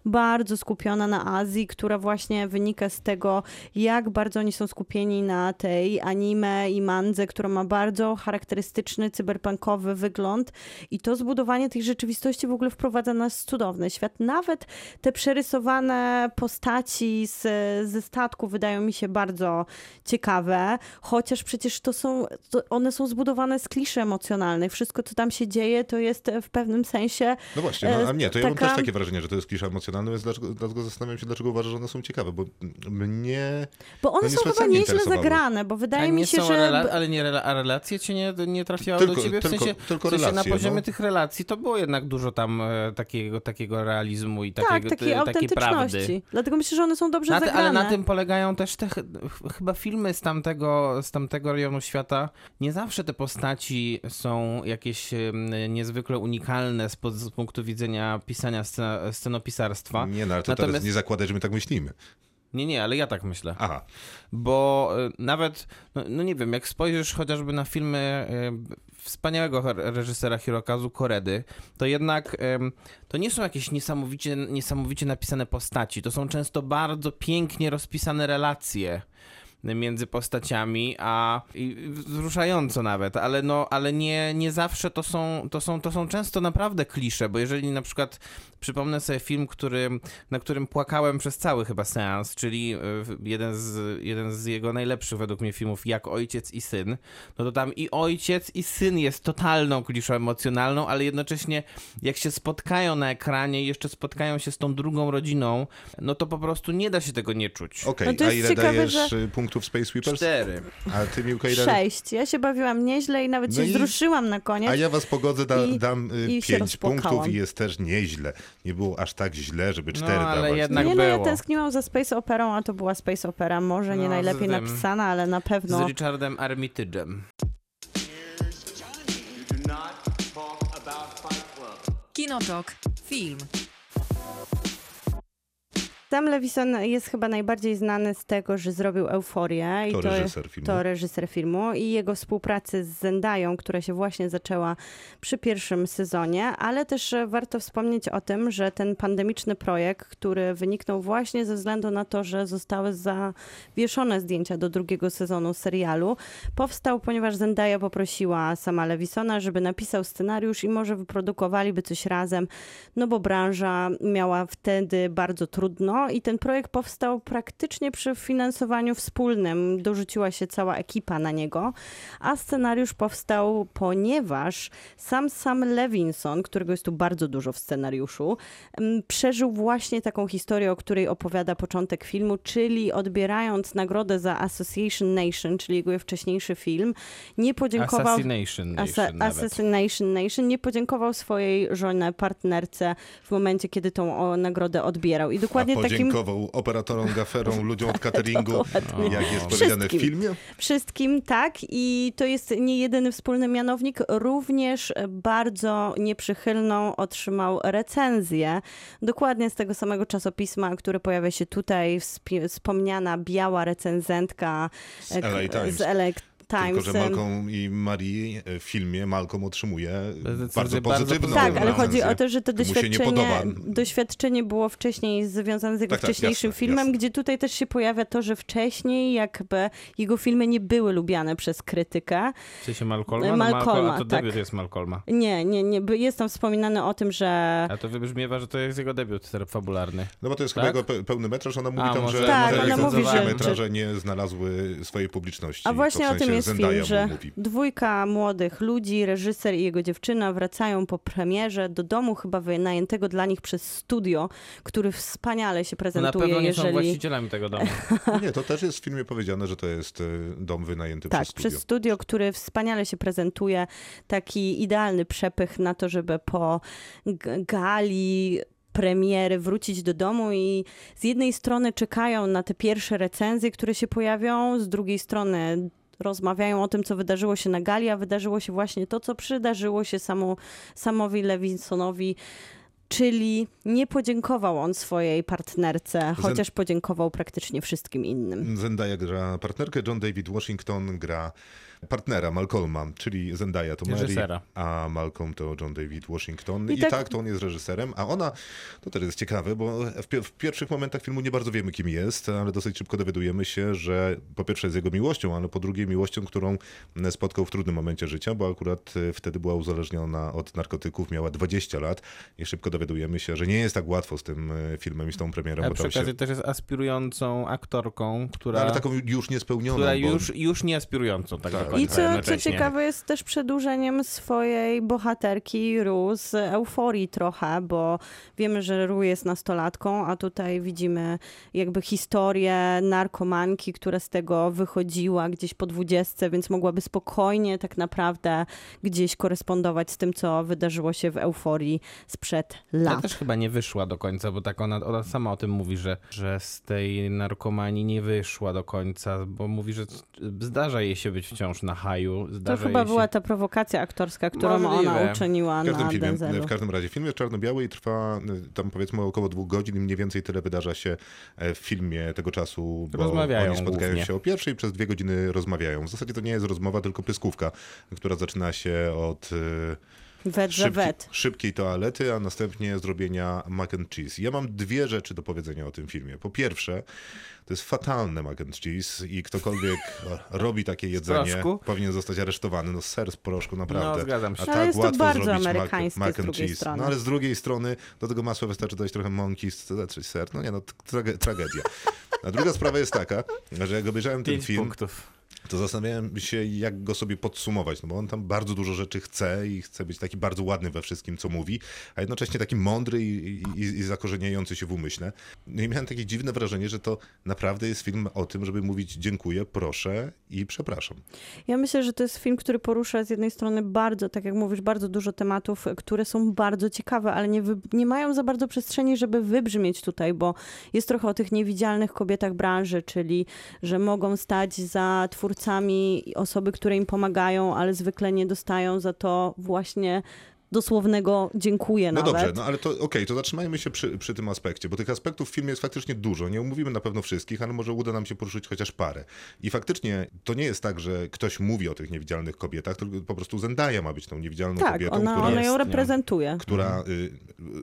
bardzo skupiona na Azji, która właśnie wynika z tego, jak bardzo oni są skupieni na tej anime i mandze, która ma bardzo charakterystyczny cyberpunkowy wygląd i to zbudowanie tej rzeczywistości w ogóle wprowadza nas w cudowny świat. Nawet te przerysowane postaci z, ze statku wydają mi się bardzo ciekawe, chociaż przecież to są, to one są zbudowane z kliszy emocjonalnych. Wszystko, co tam się dzieje, to jest w pewnym sensie No właśnie, no, a nie, to ja mam taka- też takie wrażenie, że to jest klisza emocjonalna, więc dlaczego, dlatego zastanawiam się, dlaczego uważasz, że one są ciekawe, bo mnie... Bo one No nie są chyba nieźle zagrane, bo wydaje mi się, są że... rela- ale nie rela- a relacje cię nie, nie trafiały Tylko- do ciebie? W tylko- sensie, tylko w sensie relacje, na poziomie no. tych relacji to było jednak dużo tam e, takiego, takiego realizmu i tak, takiego, takiej te, takiej prawdy. Dlatego myślę, że one są dobrze Na ty, zagrane. ale na tym polegają też te ch- ch- chyba filmy z tamtego, z tamtego rejonu świata. Nie zawsze te postaci są jakieś em, niezwykle unikalne z, pod, z punktu widzenia pisania scena, scenopisarstwa. Nie, no ale to Natomiast- teraz nie zakładaj, że my tak myślimy. Nie, nie, ale ja tak myślę. Aha, Bo y, nawet, no, no nie wiem, jak spojrzysz chociażby na filmy y, wspaniałego re- reżysera Hirokazu Koredy, to jednak to nie są jakieś niesamowicie, niesamowicie napisane postaci. To są często bardzo pięknie rozpisane relacje między postaciami, a i wzruszająco nawet, ale no, ale nie, nie zawsze to są, to są, to są często naprawdę klisze, bo jeżeli na przykład przypomnę sobie film, który, na którym płakałem przez cały chyba seans, czyli y, jeden z, jeden z jego najlepszych według mnie filmów, Jak Ojciec i Syn, no to tam i ojciec i syn jest totalną kliszą emocjonalną, ale jednocześnie jak się spotkają na ekranie i jeszcze spotkają się z tą drugą rodziną, no to po prostu nie da się tego nie czuć. okej, No to a jest ile ciekawe, dajesz że- y, punktów Space Sweepers? Cztery. A ty, Miłka, ile... Sześć. Ja się bawiłam nieźle i nawet No się i- wzruszyłam na koniec. A ja was pogodzę, da, I- dam y, i pięć punktów i jest też nieźle. Nie było aż tak źle, żeby cztery No, ale dawać. jednak- nie, no ja było. tęskniłam za Space Operą, a to była Space Opera. Może nie No, najlepiej z tym- napisana, ale na Z pewno. Richardem Armitage'em. Kinotok. Film. Sam Lewison jest chyba najbardziej znany z tego, że zrobił Euforię. To i reżyser filmu. To reżyser filmu i jego współpracy z Zendają, która się właśnie zaczęła przy pierwszym sezonie, ale też warto wspomnieć o tym, że ten pandemiczny projekt, który wyniknął właśnie ze względu na to, że zostały zawieszone zdjęcia do drugiego sezonu serialu, powstał, ponieważ Zendaya poprosiła sama Lewisona, żeby napisał scenariusz i może wyprodukowaliby coś razem, no bo branża miała wtedy bardzo trudno i ten projekt powstał praktycznie przy finansowaniu wspólnym. Dorzuciła się cała ekipa na niego, a scenariusz powstał, ponieważ sam Sam Levinson, którego jest tu bardzo dużo w scenariuszu, przeżył właśnie taką historię, o której opowiada początek filmu, czyli odbierając nagrodę za Association Nation, czyli jego wcześniejszy film, nie podziękował... Assassination Nation nawet. Assassination Nation nie podziękował swojej żonie, partnerce w momencie, kiedy tą nagrodę odbierał. I dokładnie takim podziękował operatorom, gaferom, ludziom od cateringu, Dokładnie. jak jest powiedziane w filmie. wszystkim, tak. I to jest nie jedyny wspólny mianownik. Również bardzo nieprzychylną otrzymał recenzję. Dokładnie z tego samego czasopisma, które pojawia się tutaj, wspomniana biała recenzentka Z LA Times. Z LA Times. Tylko, że Malcolm i Marie w filmie Malcolm otrzymuje bardzo pozytywną Tak, ale chodzi o to, że to doświadczenie, doświadczenie było wcześniej związane z jego Tak, tak, wcześniejszym jasne, filmem, jasne. gdzie tutaj też się pojawia to, że wcześniej jakby jego filmy nie były lubiane przez krytykę. W sensie Malcolma? No, Malcolma, Malcolm, a to tak. debiut jest Malcolma. Nie, nie, nie, jest tam wspominane o tym, że A to wybrzmiewa, że to jest jego debiut fabularny. No bo to jest Tak? chyba jego pe- pełny metraż. Ona mówi A, tam, może- że Tak, że ona jego mówi, że- metraże nie znalazły swojej publiczności. A właśnie w o sensie tym jest Zendaya film, że mówi. dwójka młodych ludzi, reżyser i jego dziewczyna wracają po premierze do domu chyba wynajętego dla nich przez studio, który wspaniale się No na prezentuje, pewno nie są jeżeli... właścicielami tego domu. Nie, to też jest w filmie powiedziane, że to jest y, dom wynajęty Tak, przez studio. przez studio, który wspaniale się prezentuje. Taki idealny przepych na to, żeby po gali premiery wrócić do domu i z jednej strony czekają na te pierwsze recenzje, które się pojawią, z drugiej strony rozmawiają o tym, co wydarzyło się na gali, a wydarzyło się właśnie to, co przydarzyło się samu, samowi Levinsonowi, czyli nie podziękował on swojej partnerce, chociaż podziękował praktycznie wszystkim innym. Zendaya gra partnerkę, John David Washington gra partnera Malcolma, czyli Zendaya to Mary, Reżysera. a Malcolm to John David Washington. I I, tak- tak... to on jest reżyserem, a ona, to też jest ciekawe, bo w, pi- w pierwszych momentach filmu nie bardzo wiemy, kim jest, ale dosyć szybko dowiadujemy się, że po pierwsze jest jego miłością, ale po drugie miłością, którą spotkał w trudnym momencie życia, bo akurat e, wtedy była uzależniona od narkotyków, miała 20 lat i szybko dowiadujemy się, że nie jest tak łatwo z tym e, filmem i z tą premierą, A przy tam się... okazji też jest aspirującą aktorką, która, Ale taką już niespełnioną, która bo... już, już nie aspirującą tak, Tak. I co, co ciekawe jest też przedłużeniem swojej bohaterki Ru z euforii trochę, bo wiemy, że Ru jest nastolatką, a tutaj widzimy jakby historię narkomanki, która z tego wychodziła gdzieś po dwudziestce, więc mogłaby spokojnie tak naprawdę gdzieś korespondować z tym, co wydarzyło się w euforii sprzed lat. też chyba nie wyszła do końca, bo tak ona, ona sama o tym mówi, że, że z tej narkomanii nie wyszła do końca, bo mówi, że zdarza jej się być wciąż na haju. To chyba jej była się... ta prowokacja aktorska, którą Możliwe. ona uczyniła W każdym, na filmie, Denzelu. w każdym razie film jest czarno-biały i trwa y, tam powiedzmy około dwóch godzin i mniej więcej tyle wydarza się e, w filmie tego czasu, bo Rozmawiają oni spotkają głównie. się o pierwszej i przez dwie godziny rozmawiają. W zasadzie to nie jest rozmowa, tylko pyskówka, która zaczyna się od y, Wet za szybki, wet. szybkiej toalety, a następnie zrobienia mac and cheese. Ja mam dwie rzeczy do powiedzenia o tym filmie. Po pierwsze, to jest fatalne mac and cheese i ktokolwiek robi takie jedzenie, proszku? powinien zostać aresztowany. No ser z proszku, naprawdę. No, zgadzam się. A Ale tak jest to łatwo bardzo zrobić amerykańskie mac, mac and cheese. strony. No ale z drugiej strony do tego masła wystarczy dodać trochę mąki, zatrzeć ser. No nie no, trage, tragedia. A druga sprawa jest taka, że jak obejrzałem ten Pięć film, punktów. To zastanawiałem się, jak go sobie podsumować, no bo on tam bardzo dużo rzeczy chce i chce być taki bardzo ładny we wszystkim, co mówi, a jednocześnie taki mądry i, i, i zakorzeniający się w umyśle. No i miałem takie dziwne wrażenie, że to naprawdę jest film o tym, żeby mówić dziękuję, proszę i przepraszam. Ja myślę, że to jest film, który porusza z jednej strony bardzo, tak jak mówisz, bardzo dużo tematów, które są bardzo ciekawe, ale nie, nie mają za bardzo przestrzeni, żeby wybrzmieć tutaj, bo jest trochę o tych niewidzialnych kobietach branży, czyli że mogą stać za twórcami osoby, które im pomagają, ale zwykle nie dostają za to właśnie dosłownego dziękuję No nawet. dobrze, no ale to okej, to zatrzymajmy się przy, przy tym aspekcie, bo tych aspektów w filmie jest faktycznie dużo. Nie omówimy na pewno wszystkich, ale może uda nam się poruszyć chociaż parę. I faktycznie to nie jest tak, że ktoś mówi o tych niewidzialnych kobietach, tylko po prostu Zendaya ma być tą niewidzialną tak, kobietą, ona, która, ona ją reprezentuje. która y,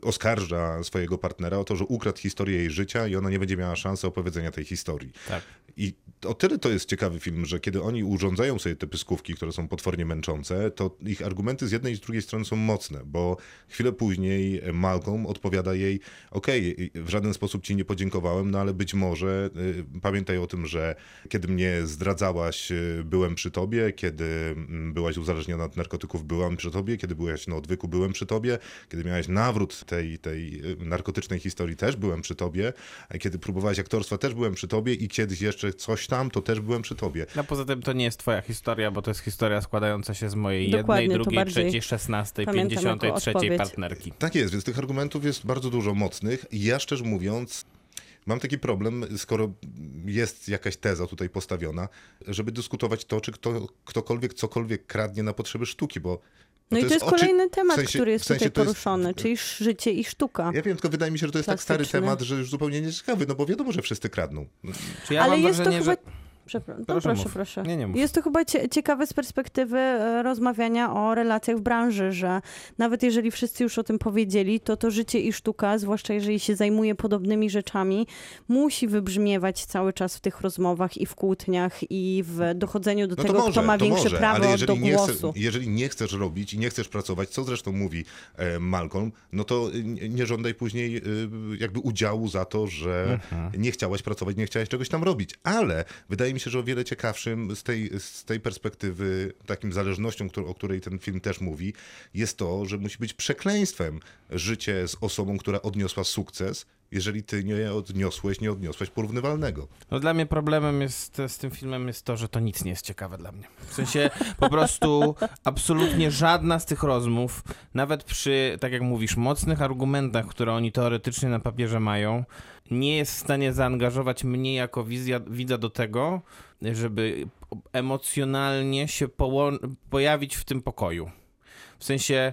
oskarża swojego partnera o to, że ukradł historię jej życia i ona nie będzie miała szansy opowiedzenia tej historii. Tak. I o tyle to jest ciekawy film, że kiedy oni urządzają sobie te pyskówki, które są potwornie męczące, to ich argumenty z jednej i z drugiej strony są mocne, bo chwilę później Malcolm odpowiada jej, okej, w żaden sposób ci nie podziękowałem, no ale być może y, pamiętaj o tym, że kiedy mnie zdradzałaś, y, byłem przy tobie, kiedy mm, byłaś uzależniona od narkotyków, byłam przy tobie, kiedy byłaś na odwyku, byłem przy tobie, kiedy miałeś nawrót tej, tej y, narkotycznej historii, też byłem przy tobie, kiedy próbowałaś aktorstwa, też byłem przy tobie i kiedyś jeszcze coś tam, to też byłem przy tobie. No poza tym to nie jest twoja historia, bo to jest historia składająca się z mojej Dokładnie, jednej, drugiej, trzeciej, szesnastej, pięćdziesiątej, jako trzeciej odpowiedź. partnerki. Tak jest, więc tych argumentów jest bardzo dużo mocnych. I ja szczerze mówiąc, mam taki problem, skoro jest jakaś teza tutaj postawiona, żeby dyskutować to, czy kto, ktokolwiek cokolwiek kradnie na potrzeby sztuki, bo No i to jest oczy- kolejny temat, w sensie- który jest w sensie tutaj to jest- poruszony, czyli życie i sztuka. Ja wiem, tylko wydaje mi się, że to jest tak stary Plastyczny. temat, że już zupełnie nieciekawy, no bo wiadomo, że wszyscy kradną. Czy ja Ale jest to chyba... że... Przepraszam, no Proszę proszę, mów. proszę. Nie, nie mów. Jest to chyba cie ciekawe z perspektywy e, rozmawiania o relacjach w branży, że nawet jeżeli wszyscy już o tym powiedzieli, to to życie i sztuka, zwłaszcza jeżeli się zajmuje podobnymi rzeczami, musi wybrzmiewać cały czas w tych rozmowach i w kłótniach i w dochodzeniu do No tego, może, kto ma większe może, prawo jeżeli do nie, głosu. chce, jeżeli nie chcesz robić i nie chcesz pracować, co zresztą mówi e, Malcolm, no to y, nie żądaj później jakby udziału za to, że Mhm. nie chciałaś pracować, nie chciałaś czegoś tam robić. Ale wydaje mi się, że o wiele ciekawszym z tej, z tej perspektywy, takim zależnością, o której ten film też mówi, jest to, że musi być przekleństwem życie z osobą, która odniosła sukces, jeżeli ty nie odniosłeś, nie odniosłeś porównywalnego. No dla mnie problemem jest z tym filmem jest to, że to nic nie jest ciekawe dla mnie. W sensie po prostu absolutnie żadna z tych rozmów, nawet przy, tak jak mówisz, mocnych argumentach, które oni teoretycznie na papierze mają, nie jest w stanie zaangażować mnie jako wizja, widza do tego, żeby emocjonalnie się poło- pojawić w tym pokoju. W sensie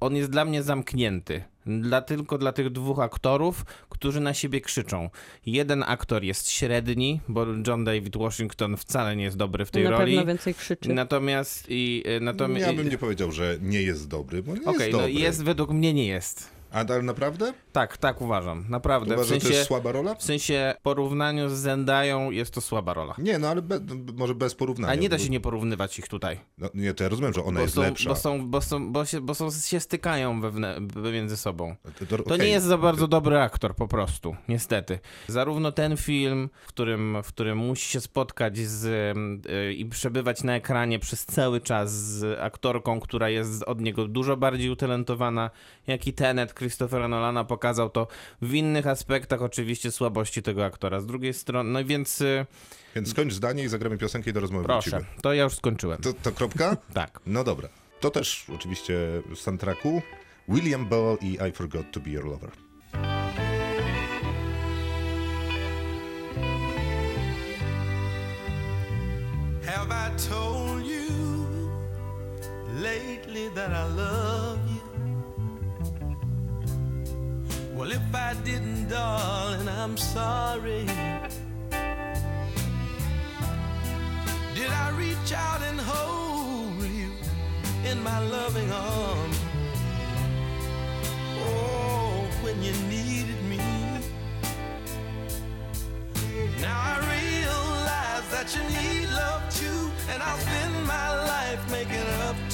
on jest dla mnie zamknięty. Dla, tylko dla tych dwóch aktorów, którzy na siebie krzyczą. Jeden aktor jest średni, bo John David Washington wcale nie jest dobry w tej Na roli. pewno więcej krzyczy. Natomiast i y, natomiast. Ja bym nie powiedział, że nie jest dobry, bo nie Okej, jest no dobry. jest według mnie nie jest. A ale naprawdę? Tak, tak uważam. Naprawdę. Uważasz, w że to sensie, jest słaba rola? w sensie porównaniu z Zendają jest to słaba rola. Nie, no ale be, może bez porównania. A nie da się nie porównywać ich tutaj. No, nie, to ja rozumiem, że ona Bo jest są, lepsza. bo, są, bo, są, bo, się, bo są, się stykają wewnę, między sobą. To, to, To okej. nie jest za bardzo dobry aktor, po prostu, niestety. Zarówno ten film, w którym, w którym musi się spotkać z, y, i przebywać na ekranie przez cały czas z aktorką, która jest od niego dużo bardziej utalentowana, jak i Tenet Christophera Nolana pokazał to w innych aspektach oczywiście słabości tego aktora. Z drugiej strony, no więc y, Więc skończ zdanie i zagramy piosenkę i do rozmowy proszę, wrócimy. to ja już skończyłem. To, to kropka? Tak. No dobra. To też oczywiście z soundtracku. William Bell i I Forgot to Be Your Lover. Have I told you lately that I love Well, if I didn't, darling, I'm sorry. Did I reach out and hold you in my loving arms? Oh, when you needed me. Now I realize that you need love too, and I'll spend my life making up.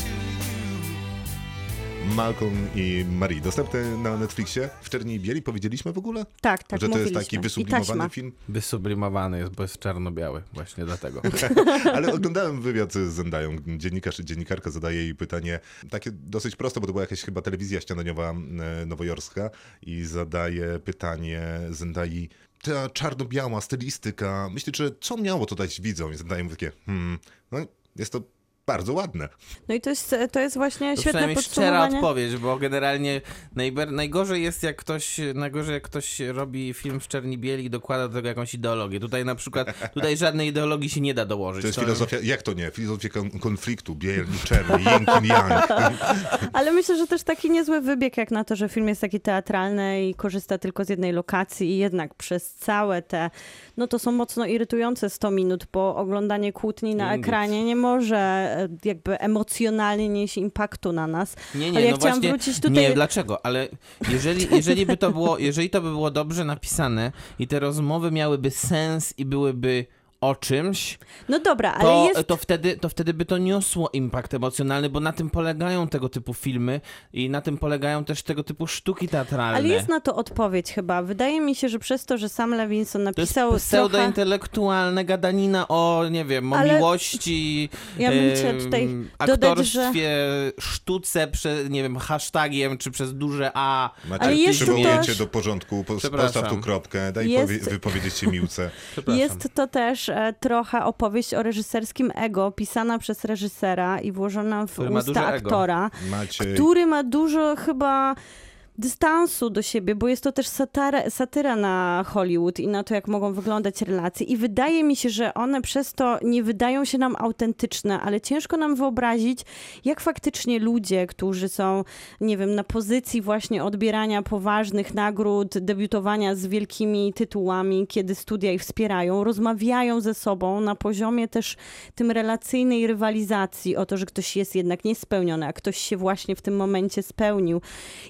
Malcolm i Marie. Dostępny na Netflixie. W Czerni i Bieli powiedzieliśmy w ogóle? Tak, tak, że to jest taki wysublimowany film? Wysublimowany jest, bo jest czarno-biały, właśnie dlatego. Ale oglądałem wywiad z Zendają. Dziennikarz czy dziennikarka zadaje jej pytanie, takie dosyć proste, bo to była jakaś chyba telewizja śniadaniowa e, nowojorska i zadaje pytanie Zendai, ta czarno-biała stylistyka, myślicie, że co miało to dać widzom? I Zendaya mówi takie, hmm, no jest to bardzo ładne. No i to jest, to jest właśnie To świetne przynajmniej szczera podsumowanie. odpowiedź, bo generalnie najber, najgorzej jest jak ktoś, najgorzej jak ktoś robi film w czerni bieli i dokłada do tego jakąś ideologię. Tutaj na przykład, tutaj żadnej ideologii się nie da dołożyć. To jest filozofia, jak to nie? Filozofia kon- konfliktu, bieli, czerni, yin, yang. Ale myślę, że też taki niezły wybieg jak na to, że film jest taki teatralny i korzysta tylko z jednej lokacji i jednak przez całe te, no to są mocno irytujące 100 minut, bo oglądanie kłótni na ekranie nie może jakby emocjonalnie nieść impaktu na nas. Nie, nie, Ale ja no chciałam właśnie, wrócić tutaj- Nie, dlaczego? Ale jeżeli, jeżeli by to było, jeżeli to by było dobrze napisane i te rozmowy miałyby sens i byłyby o czymś, No dobra, ale to, jest... to, wtedy, to wtedy by to niosło impact emocjonalny, bo na tym polegają tego typu filmy i na tym polegają też tego typu sztuki teatralne. Ale jest na to odpowiedź chyba. Wydaje mi się, że przez to, że sam Levinson To jest napisał trochę... pseudointelektualne gadanina o, nie wiem, o Ale miłości, ja bym em, tutaj dodać, aktorstwie, sztuce, prze, nie wiem, hashtagiem, czy przez duże A. Macie Ale jest to przywołujecie też- do porządku, postaw tu kropkę, daj Jest- powie, wypowiedzieć się Miłce. Jest to też e, trochę opowieść o reżyserskim ego, pisana przez reżysera i włożona w Który usta aktora, Macie... który ma dużo chyba dystansu do siebie, bo jest to też satyra, satyra na Hollywood i na to, jak mogą wyglądać relacje. I wydaje mi się, że one przez to nie wydają się nam autentyczne, ale ciężko nam wyobrazić, jak faktycznie ludzie, którzy są, nie wiem, na pozycji właśnie odbierania poważnych nagród, debiutowania z wielkimi tytułami, kiedy studia ich wspierają, rozmawiają ze sobą na poziomie też tym relacyjnej rywalizacji o to, że ktoś jest jednak niespełniony, a ktoś się właśnie w tym momencie spełnił.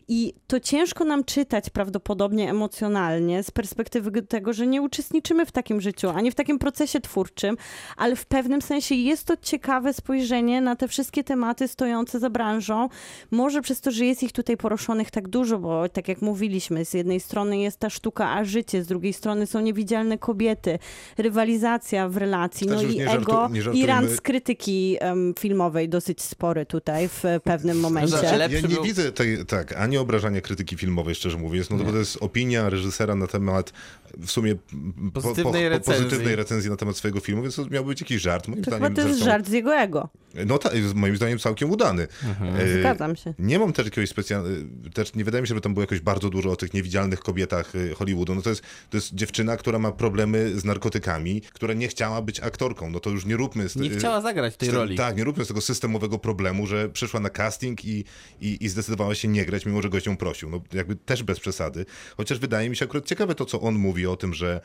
I to ciężko nam czytać prawdopodobnie emocjonalnie z perspektywy tego, że nie uczestniczymy w takim życiu, ani w takim procesie twórczym, ale w pewnym sensie jest to ciekawe spojrzenie na te wszystkie tematy stojące za branżą. Może przez to, że jest ich tutaj poruszonych tak dużo, bo tak jak mówiliśmy, z jednej strony jest ta sztuka, a życie, z drugiej strony są niewidzialne kobiety, rywalizacja w relacji, Też no i ego, i rant z krytyki em, filmowej dosyć spory tutaj w pewnym momencie. Znaczy, ale- Ja nie był- widzę tej, tak, ani obrażania krytyki filmowej, szczerze mówiąc, no to, to jest opinia reżysera na temat w sumie po, Pozytywnej po, po, recenzji. pozytywnej recenzji na temat swojego filmu, więc to miał być jakiś żart. Moim To zdaniem chyba to jest zresztą- żart z jego ego. No tak, moim zdaniem całkiem udany. E, Zgadzam się. Nie mam też jakiegoś specjalnego, też nie wydaje mi się, że tam było jakoś bardzo dużo o tych niewidzialnych kobietach y, Hollywoodu. No to jest, to jest dziewczyna, która ma problemy z narkotykami, która nie chciała być aktorką. No to już nie róbmy z Nie chciała zagrać tej roli. Tak, nie róbmy z tego systemowego problemu, że przyszła na casting i, i, i zdecydowała się nie grać, mimo że gość ją prosił. No jakby też bez przesady. Chociaż wydaje mi się akurat ciekawe to, co on mówi o tym, że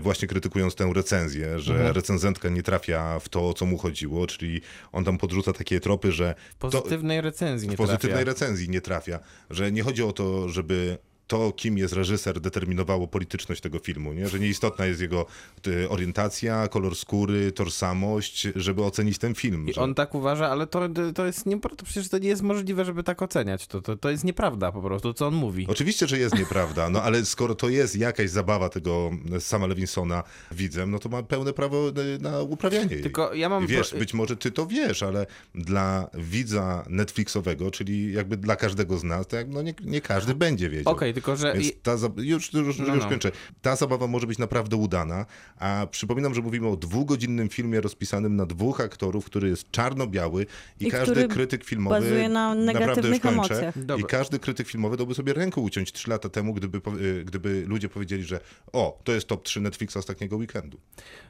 właśnie krytykując tę recenzję, że Mhm. recenzentka nie trafia w to, o co mu chodziło, czyli on tam podrzuca takie tropy, że W pozytywnej recenzji nie w pozytywnej trafia. recenzji nie trafia, że nie chodzi o to, żeby to, kim jest reżyser, determinowało polityczność tego filmu, nie? że nieistotna jest jego y, orientacja, kolor skóry, tożsamość, żeby ocenić ten film. I że... on tak uważa, ale to, to jest nie, to przecież to nie jest możliwe, żeby tak oceniać. To, to, to jest nieprawda po prostu, co on mówi. Oczywiście, że jest nieprawda, no ale skoro to jest jakaś zabawa tego sama Lewinsona widzem, no to ma pełne prawo y, na uprawianie jej. Tylko ja mam I wiesz, być może ty to wiesz, ale dla widza Netflixowego, czyli jakby dla każdego z nas, to jak, no nie, nie każdy będzie wiedział. Okej, tylko że... Więc ta, za- już, już, No, już no. kończę. Ta zabawa może być naprawdę udana, a przypominam, że mówimy o dwugodzinnym filmie rozpisanym na dwóch aktorów, który jest czarno-biały i, I każdy który krytyk filmowy, bazuje na naprawdę już negatywnych kończę, emocjach. i każdy krytyk filmowy dałby sobie rękę uciąć trzy lata temu, gdyby, gdyby ludzie powiedzieli, że o, to jest top 3 Netflixa ostatniego weekendu.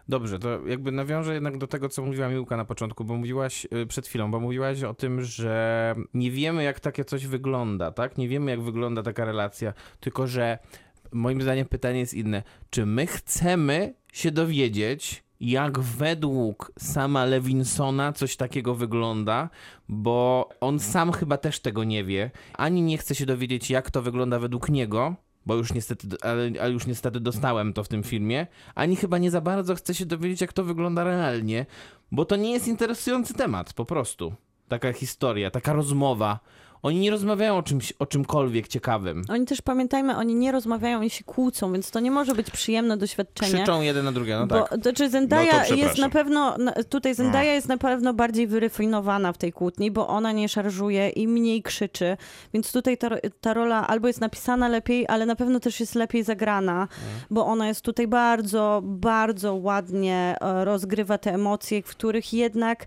Dobrze, to jakby nawiążę jednak do tego, co mówiła Miłka na początku, bo mówiłaś y, przed chwilą, bo mówiłaś o tym, że nie wiemy, jak takie coś wygląda, tak? Nie wiemy, jak wygląda taka relacja, tylko że moim zdaniem pytanie jest inne. Czy my chcemy się dowiedzieć, jak według sama Lewinsona coś takiego wygląda, bo on sam chyba też tego nie wie, ani nie chce się dowiedzieć, jak to wygląda według niego, bo już niestety, ale, ale już niestety dostałem to w tym filmie, ani chyba nie za bardzo chce się dowiedzieć, jak to wygląda realnie, bo to nie jest interesujący temat, po prostu. Taka historia, taka rozmowa Oni nie rozmawiają o czymś, o czymkolwiek ciekawym. Oni też, pamiętajmy, oni nie rozmawiają, oni się kłócą, więc to nie może być przyjemne doświadczenie. Krzyczą jeden na drugiego, no Bo tak. to, czy No Zendaya to jest na pewno, tutaj Zendaya jest na pewno bardziej wyrefinowana w tej kłótni, bo ona nie szarżuje i mniej krzyczy, więc tutaj ta, ta rola albo jest napisana lepiej, ale na pewno też jest lepiej zagrana, bo ona jest tutaj bardzo, bardzo ładnie e, rozgrywa te emocje, w których jednak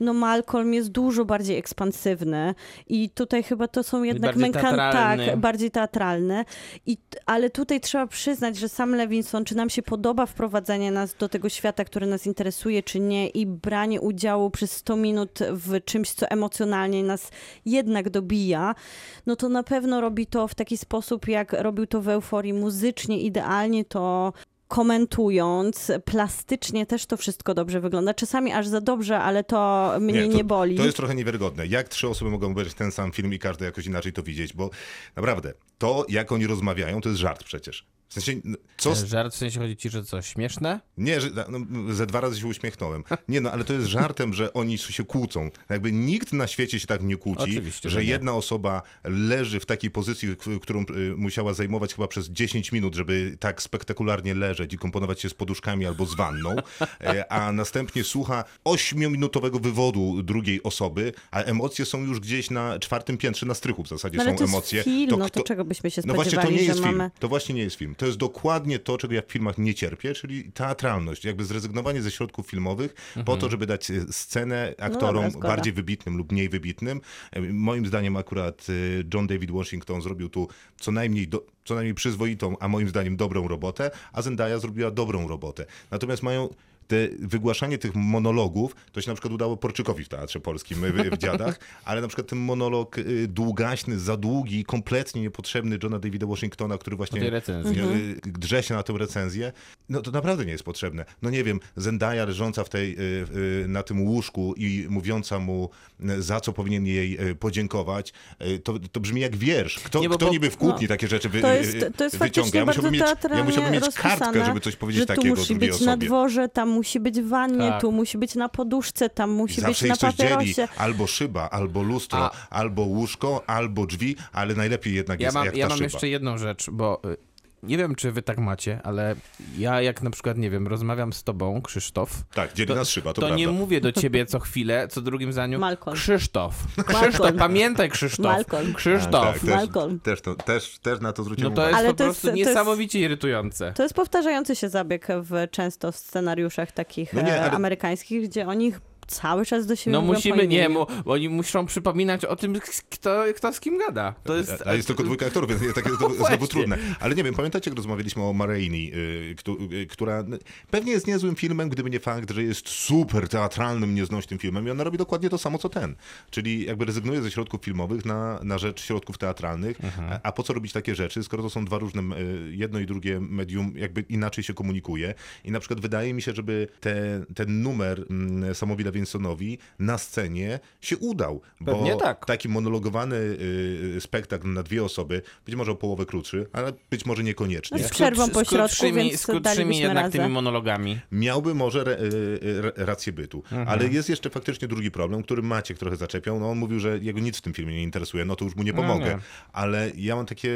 no Malcolm jest dużo bardziej ekspansywny i tutaj chyba to są jednak bardziej męka- teatralny. tak, bardziej teatralne. I, ale tutaj trzeba przyznać, że sam Levinson, czy nam się podoba wprowadzenie nas do tego świata, który nas interesuje, czy nie, i branie udziału przez 100 minut w czymś, co emocjonalnie nas jednak dobija, no to na pewno robi to w taki sposób, jak robił to w euforii muzycznie, idealnie to komentując, plastycznie też to wszystko dobrze wygląda. Czasami aż za dobrze, ale to mnie nie, to, boli. To jest trochę niewiarygodne. Jak trzy osoby mogą obejrzeć ten sam film i każdy jakoś inaczej to widzieć, bo naprawdę, to jak oni rozmawiają, to jest żart przecież. W sensie, n- co... Żart w sensie chodzi ci, że co, śmieszne? Nie, że, no, ze dwa razy się uśmiechnąłem. Nie, no ale to jest żartem, że oni się kłócą. Jakby nikt na świecie się tak nie kłóci, Oczywiście, że nie. jedna osoba leży w takiej pozycji, którą y, musiała zajmować chyba przez 10 minut, żeby tak spektakularnie leżeć i komponować się z poduszkami albo z wanną, e, a następnie słucha 8-minutowego wywodu drugiej osoby, a emocje są już gdzieś na czwartym piętrze na strychu w zasadzie No, ale są to jest emocje. film, no to kto- czego byśmy się no właśnie, to spodziewali, nie jest że film. mamy... To właśnie nie jest film. To jest dokładnie to, czego ja w filmach nie cierpię, czyli teatralność. Jakby zrezygnowanie ze środków filmowych po to, żeby dać e, scenę aktorom dobra, zgoda. bardziej wybitnym lub mniej wybitnym. E, Moim zdaniem akurat e, John David Washington zrobił tu co najmniej, do, co najmniej przyzwoitą, a moim zdaniem dobrą robotę, a Zendaya zrobiła dobrą robotę. Natomiast mają te wygłaszanie tych monologów, to się na przykład udało Porczykowi w Teatrze Polskim w, w Dziadach, ale na przykład ten monolog y, długaśny, za długi, kompletnie niepotrzebny Johna Davida Washingtona, który właśnie y, drze się na tę recenzję, no to naprawdę nie jest potrzebne. No nie wiem, Zendaya leżąca w tej, y, y, na tym łóżku i mówiąca mu, y, za co powinien jej y, podziękować, y, to, to brzmi jak wiersz. Kto, Nie, bo kto po- niby w kłótni takie rzeczy wy, To jest, y, to jest wyciąga? Ja musiałbym mieć, ja musiałbym mieć kartkę, żeby coś powiedzieć że tu takiego musi drugiej być na osobie. dworze, tam musi być w wannie, Tak. tu musi być na poduszce, tam musi Zawsze być na coś dzieli. papierosie. Albo szyba, albo lustro, A- albo łóżko, albo drzwi, ale najlepiej jednak Ja jest mam, jak ja ta mam szyba. jeszcze jedną rzecz, bo y, nie wiem, czy wy tak macie, ale ja jak na przykład, nie wiem, rozmawiam z tobą, Krzysztof, Tak, dzieli nas szyba, to, to prawda. nie mówię do ciebie co chwilę, co drugim zdaniu. Malcolm. Krzysztof. Krzysztof, pamiętaj Krzysztof. Malcolm. Krzysztof. Tak, też, Malcolm. też, to, też, też na to zwróciłem No to uwagę. jest Ale po to jest- prostu to jest- niesamowicie irytujące. To jest powtarzający się zabieg w, często w scenariuszach takich No nie, e, ale- amerykańskich, gdzie oni cały czas do siebie No musimy, nie, mu, oni muszą przypominać o tym, kto, kto z kim gada. To jest... A jest tylko dwójka aktorów, więc takie jest znowu Właśnie. trudne. Ale nie wiem, pamiętacie, jak rozmawialiśmy o Marini, y, y, która pewnie jest niezłym filmem, gdyby nie fakt, że jest super teatralnym, nieznośnym filmem i ona robi dokładnie to samo, co ten. Czyli jakby rezygnuje ze środków filmowych na, na rzecz środków teatralnych. A, a po co robić takie rzeczy, skoro to są dwa różne, y, jedno i drugie medium jakby inaczej się komunikuje. I na przykład wydaje mi się, żeby te, ten numer mm, Samowi Levinsonowi na scenie się udał. Bo Pewnie tak. taki monologowany y, spektakl na dwie osoby, być może o połowę krótszy, ale być może niekoniecznie. Z przerwą po z środku, więc z krótszymi dalibyśmy jednak tymi monologami. Miałby może re, y, y, rację bytu. Mhm. Ale jest jeszcze faktycznie drugi problem, który Maciek trochę zaczepiał. No on mówił, że jego nic w tym filmie nie interesuje, no to już mu nie No pomogę. nie. Ale ja mam takie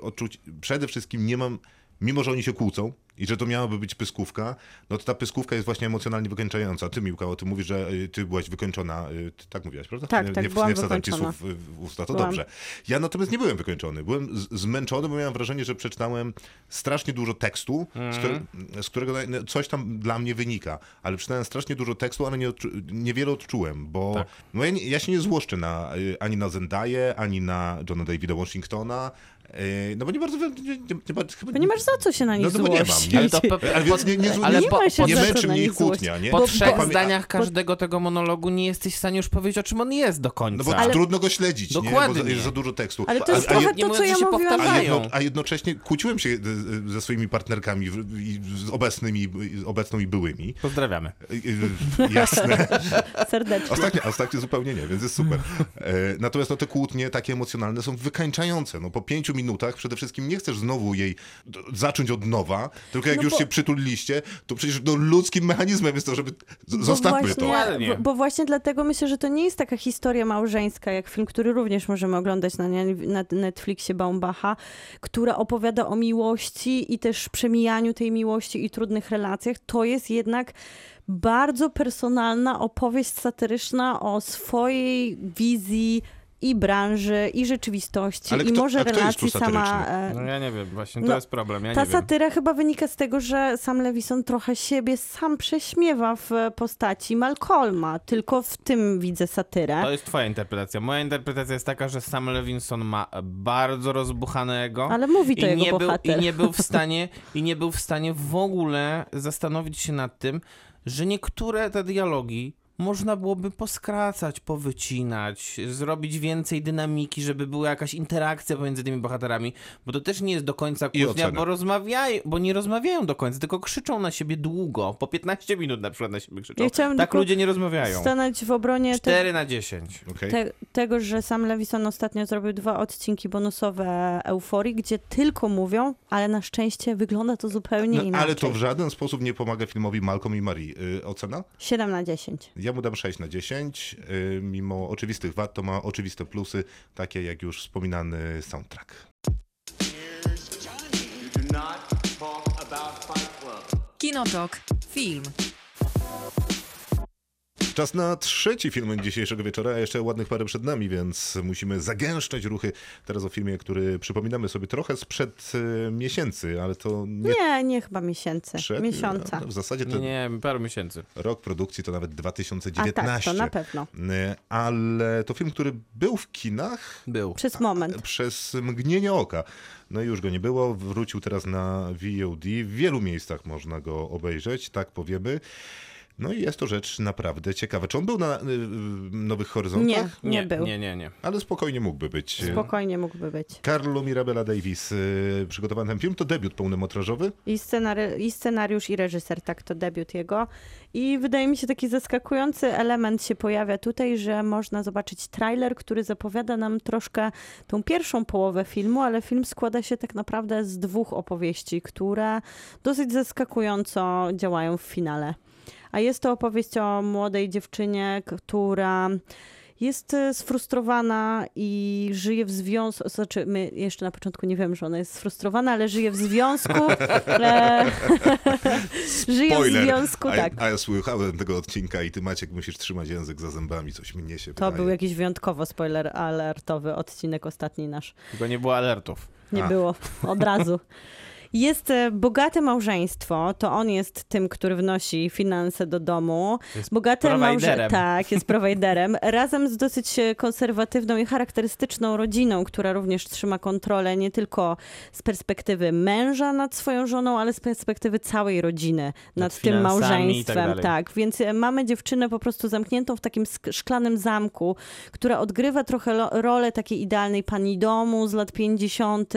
odczucie, przede wszystkim nie mam, mimo że oni się kłócą, i że to miałaby być pyskówka, no to ta pyskówka jest właśnie emocjonalnie wykończająca. Ty, Miłka, o tym mówisz, że y, ty byłaś wykończona, y, ty tak mówiłaś, prawda? Tak, nie, tak, nie, byłam nie wsadzam ci wykończona. słów w, w usta, to Byłam. dobrze. Ja natomiast nie byłem wykończony. Byłem zmęczony, bo miałem wrażenie, że przeczytałem strasznie dużo tekstu, z, który, z którego na- coś tam dla mnie wynika. Ale przeczytałem strasznie dużo tekstu, ale nie odczu, niewiele odczułem, bo Tak. no ja, nie, ja się nie złoszczę na, y, ani na Zendaję, ani na Johna Davida Washingtona, y, no bo nie bardzo... Nie, nie, nie, Bo nie masz za co się na nich No to bo nie mam, złościć. nie? Ale Ale więc nie, nie, nie, Ale nie, po- nie co męczy mnie ich kłótnia, nie? po trzech zdaniach każdego tego monologu nie jesteś w stanie już powiedzieć, o czym on jest do końca. No bo Ale- trudno go śledzić, nie? Bo Dokładnie. za- jest za dużo tekstu. Ale to jest a, a, trochę nie to, mówiąc, co że ja się mówiłam. a, powtarzają. jedno, a jednocześnie kłóciłem się y, y, ze swoimi partnerkami z obecnymi, obecną i byłymi. Pozdrawiamy. Y, Jasne. Serdecznie. Ostatnio, a ostatnio zupełnie nie, więc jest super. E, natomiast no, te kłótnie takie emocjonalne są wykańczające. No, po pięciu minutach minutach przede wszystkim nie chcesz znowu jej zacząć od nowa, tylko jak No już bo- się przytuliliście, to przecież no, ludzkim mechanizmem jest to, żeby zostawmy właśnie, to. Bo, bo właśnie dlatego myślę, że to nie jest taka historia małżeńska, jak film, który również możemy oglądać na, na Netflixie Baumbacha, która opowiada o miłości i też przemijaniu tej miłości i trudnych relacjach. To jest jednak bardzo personalna opowieść satyryczna o swojej wizji i branży, i rzeczywistości, Ale i kto- może a kto jest relacji sama. e, No ja nie wiem, właśnie to No, jest problem, ja ta nie wiem. satyra chyba wynika z tego, że sam Lewison trochę siebie sam prześmiewa w postaci Malcolma. Tylko w tym widzę satyrę. To jest twoja interpretacja. Moja interpretacja jest taka, że Sam Levinson ma bardzo rozbuchanego. Ale mówi to i jego nie był. I nie był w stanie, i nie był w stanie w ogóle zastanowić się nad tym, że niektóre te dialogi można byłoby poskracać, powycinać, zrobić więcej dynamiki, żeby była jakaś interakcja pomiędzy tymi bohaterami, bo to też nie jest do końca kłótnia, bo rozmawiają, bo nie rozmawiają do końca, tylko krzyczą na siebie długo, po 15 minut na przykład na siebie krzyczą. Ja tak ludzie nie rozmawiają. Stanąć w obronie te, 4 na 10. Okej? te, tego, że sam Lewison ostatnio zrobił dwa odcinki bonusowe Euforii, gdzie tylko mówią, ale na szczęście wygląda to zupełnie No, inaczej. ale to w żaden sposób nie pomaga filmowi Malcolm i Marie. Y, ocena? 7 na 10. Ja mu dam 6 na 10. Y, mimo oczywistych wad, to ma oczywiste plusy, takie jak już wspominany soundtrack. Kinotok. Film. Czas na trzeci film dzisiejszego wieczora, a jeszcze ładnych parę przed nami, więc musimy zagęszczać ruchy. Teraz o filmie, który przypominamy sobie trochę sprzed y, miesięcy, ale to nie Nie, nie chyba miesięcy. przed. Miesiąca. W zasadzie to Nie, paru miesięcy. rok produkcji to nawet A 2019. tak, to na pewno. Y, Ale to film, który był w kinach Był. Przez moment. przez mgnienie oka. No i już go nie było, wrócił teraz na VOD. W wielu miejscach można go obejrzeć, tak powiemy. No i jest to rzecz naprawdę ciekawa. Czy on był na y, Nowych Horyzontach? Nie, nie, był. Nie, nie, nie. Ale spokojnie mógłby być. Spokojnie mógłby być. Carlo Mirabella Davis y, przygotowany ten film. To debiut pełnometrażowy. I, scenary- I scenariusz, i reżyser, tak, to debiut jego. I wydaje mi się taki zaskakujący element się pojawia tutaj, że można zobaczyć trailer, który zapowiada nam troszkę tą pierwszą połowę filmu, ale film składa się tak naprawdę z dwóch opowieści, które dosyć zaskakująco działają w finale. A jest to opowieść o młodej dziewczynie, która jest e, sfrustrowana i żyje w związku, znaczy my jeszcze na początku nie wiemy, że ona jest sfrustrowana, ale żyje w związku, e, żyje w Spoiler. związku, a, tak. a ja słuchałem tego odcinka i ty Maciek musisz trzymać język za zębami, coś mnie się To wydaje. był jakiś wyjątkowo spoiler alertowy odcinek ostatni nasz. Tylko nie było alertów. Nie A. było, od razu. Jest e, bogate małżeństwo, to on jest tym, który wnosi finanse do domu. Jest Bogate prowajderem. Tak, jest prowajderem. Razem z dosyć e, konserwatywną i charakterystyczną rodziną, która również trzyma kontrolę nie tylko z perspektywy męża nad swoją żoną, ale z perspektywy całej rodziny nad, tym finansami i tak małżeństwem. dalej. tak, więc e, mamy dziewczynę po prostu zamkniętą w takim szklanym zamku, która odgrywa trochę rolę takiej idealnej pani domu z lat 50.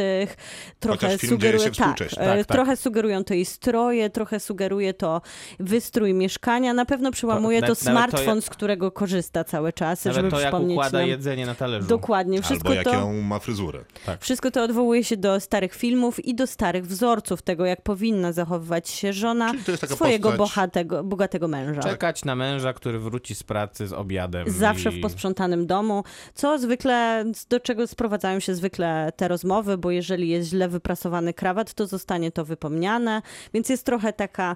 Trochę sugeruje tak, e, Tak, tak. trochę sugerują to jej stroje, trochę sugeruje to wystrój mieszkania. Na pewno przełamuje To- to, to smartfon, ja- z którego korzysta cały czas, Nawet żeby to, jak przypomnieć układa nam. jedzenie na talerzu. Dokładnie, wszystko Albo to... ma fryzurę. Wszystko to odwołuje się do starych filmów i do starych wzorców tego, jak powinna zachowywać się żona to swojego postać- bohatego, bogatego męża. Czekać na męża, który wróci z pracy z obiadem. Zawsze i... w posprzątanym domu, co zwykle, do czego sprowadzają się zwykle te rozmowy, bo jeżeli jest źle wyprasowany krawat, to zostanie to wypomniane, więc jest trochę taka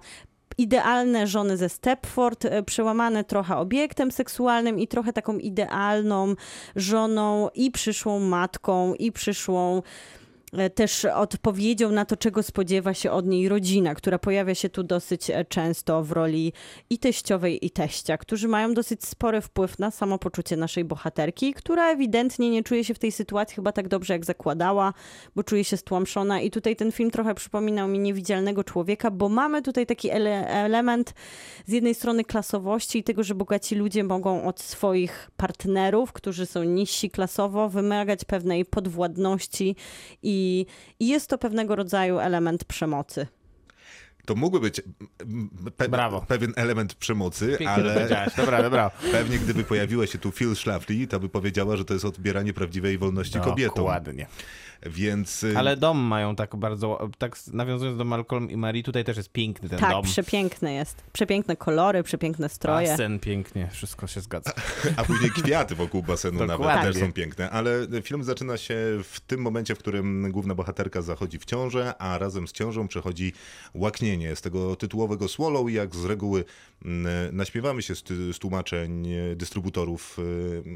idealne żony ze Stepford, e, przełamane trochę obiektem seksualnym i trochę taką idealną żoną i przyszłą matką i przyszłą też odpowiedzią na to, czego spodziewa się od niej rodzina, która pojawia się tu dosyć e, często w roli i teściowej, i teścia, którzy mają dosyć spory wpływ na samopoczucie naszej bohaterki, która ewidentnie nie czuje się w tej sytuacji chyba tak dobrze, jak zakładała, bo czuje się stłamszona. I tutaj ten film trochę przypominał mi niewidzialnego człowieka, bo mamy tutaj taki ele element z jednej strony klasowości i tego, że bogaci ludzie mogą od swoich partnerów, którzy są niżsi klasowo, wymagać pewnej podwładności i, i jest to pewnego rodzaju element przemocy. To mógłby być pe- Brawo. pewien element przemocy, Pięknie ale. Dobra, dobra. pewnie gdyby pojawiła się tu Phil Schlafly, to by powiedziała, że to jest odbieranie prawdziwej wolności kobietom. Dokładnie. Więc y, Ale dom mają tak bardzo, tak nawiązując do Malcolm i Marie, tutaj też jest piękny ten Tak, dom. przepiękny jest. Przepiękne kolory, przepiękne stroje. Basen pięknie, wszystko się zgadza. A później kwiaty wokół basenu nawet Dokładnie. też są piękne. Ale film zaczyna się w tym momencie, w którym główna bohaterka zachodzi w ciążę, a razem z ciążą przechodzi łaknienie z tego tytułowego swallow. i Jak z reguły mm, naśmiewamy się z, ty- z tłumaczeń dystrybutorów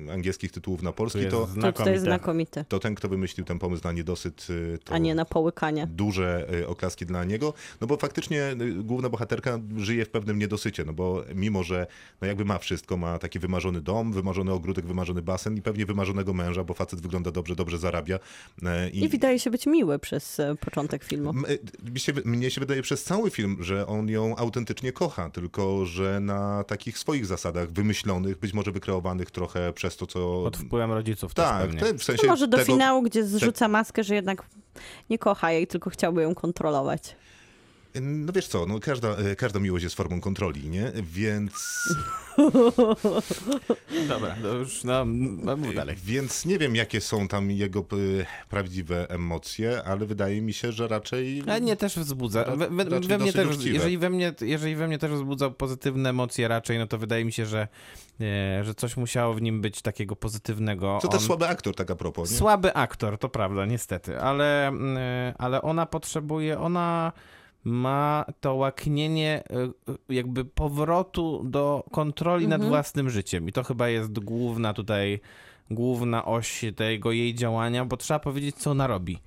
e, angielskich tytułów na polski, jest to, To tutaj znakomite. jest znakomity, to ten, kto wymyślił ten pomysł na niedosyt, to a nie na połykanie. duże y, oklaski dla niego, no bo faktycznie y, główna bohaterka żyje w pewnym niedosycie, no bo mimo, że no jakby ma wszystko, ma taki wymarzony dom, wymarzony ogródek, wymarzony basen i pewnie wymarzonego męża, bo facet wygląda dobrze, dobrze zarabia. e, I wydaje się być miły przez e, początek filmu. Mnie się wydaje przez cały film, że on ją autentycznie kocha, tylko że na takich swoich zasadach, wymyślonych, być może wykreowanych trochę przez to, co... Pod wpływem rodziców też tak, pewnie. w sensie No może do tego, finału, gdzie zrzuca maskę, że jednak nie kocha jej, tylko chciałby ją kontrolować. No wiesz co, no każda, e, każda miłość jest formą kontroli, nie? Więc... Dobra, to już no, no mów dalej. Więc nie wiem, jakie są tam jego p- prawdziwe emocje, ale wydaje mi się, że raczej. A nie też wzbudza. We, we, we mnie też, uczciwe. jeżeli, we mnie, jeżeli we mnie też wzbudza pozytywne emocje raczej, no to wydaje mi się, że, e, że coś musiało w nim być takiego pozytywnego. Co też On- słaby aktor, tak a propos. Nie? Słaby aktor, to prawda, niestety, ale, mm, ale ona potrzebuje, ona ma to łaknienie y, jakby powrotu do kontroli nad własnym życiem i to chyba jest główna tutaj, główna oś tego jej działania, bo trzeba powiedzieć, co ona robi.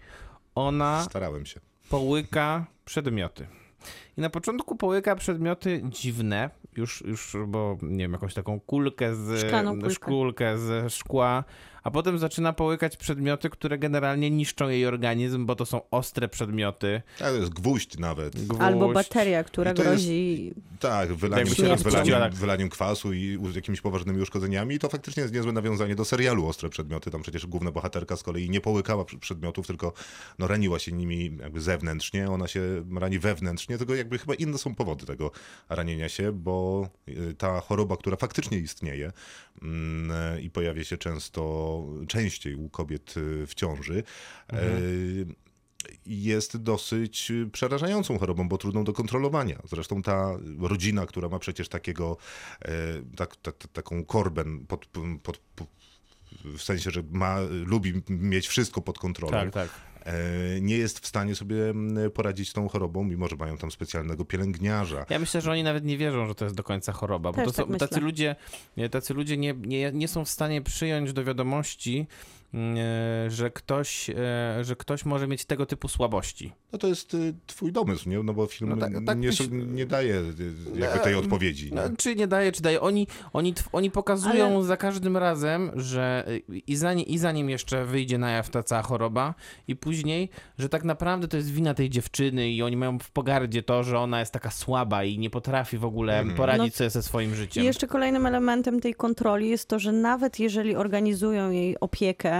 Ona Starałem się. połyka przedmioty. I na początku połyka przedmioty dziwne, już, już bo nie wiem, jakąś taką kulkę z szkulkę ze szkła, a potem zaczyna połykać przedmioty, które generalnie niszczą jej organizm, bo to są ostre przedmioty. Tak, to jest gwóźdź nawet. Gwóźdź. Albo bateria, która jest- grozi Tak, wylaniem, się wylaniem, wylaniem, kwasu i jakimiś poważnymi uszkodzeniami. I to faktycznie jest niezłe nawiązanie do serialu Ostre Przedmioty. Tam przecież główna bohaterka z kolei nie połykała przedmiotów, tylko no, raniła się nimi jakby zewnętrznie. Ona się rani wewnętrznie, tylko jakby chyba inne są powody tego ranienia się, bo y, ta choroba, która faktycznie istnieje mm, i pojawia się często, częściej u kobiet y, w ciąży, y, jest dosyć przerażającą chorobą, bo trudną do kontrolowania. Zresztą ta rodzina, która ma przecież takiego, e, tak, tak, taką korbę pod, pod, pod, w sensie, że ma, lubi mieć wszystko pod kontrolą, Tak, tak. E, nie jest w stanie sobie mm, poradzić z tą chorobą, mimo że mają tam specjalnego pielęgniarza. Ja myślę, że oni nawet nie wierzą, że to jest do końca choroba, bo Też to są, tak tacy ludzie, nie, tacy ludzie nie, nie, nie są w stanie przyjąć do wiadomości, że ktoś, e, że ktoś może mieć tego typu słabości. No to jest y, twój domysł, nie? No bo film No tak- tak nie, myśl- nie daje y, jakby tej odpowiedzi. No, Nie? czy nie daje, czy daje. Oni, oni, oni pokazują Ale- za każdym razem, że y, i zanim, i zanim jeszcze wyjdzie na jaw ta cała choroba, i później, że tak naprawdę to jest wina tej dziewczyny i oni mają w pogardzie to, że ona jest taka słaba i nie potrafi w ogóle poradzić No- sobie ze swoim życiem. I jeszcze kolejnym elementem tej kontroli jest to, że nawet jeżeli organizują jej opiekę,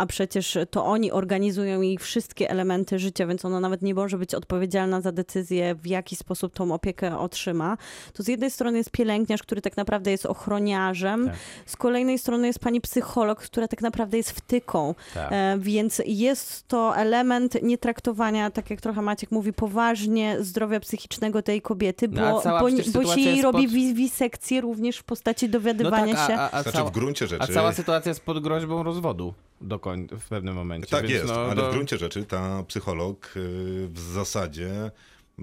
a przecież to oni organizują jej wszystkie elementy życia, więc ona nawet nie może być odpowiedzialna za decyzję, w jaki sposób tą opiekę otrzyma, to z jednej strony jest pielęgniarz, który tak naprawdę jest ochroniarzem, Tak. z kolejnej strony jest pani psycholog, która tak naprawdę jest wtyką. Tak. E, więc jest to element nietraktowania, tak jak trochę Maciek mówi, poważnie zdrowia psychicznego tej kobiety, No, bo, cała bo, bo się jej robi pod- wi- wisekcję również w postaci dowiadywania no tak, się. a, a, a, Znaczy cała, w gruncie rzeczy... a cała sytuacja jest pod groźbą rozwodu do koń, w pewnym momencie. Tak więc jest, no, ale to- w gruncie rzeczy ta psycholog y, w zasadzie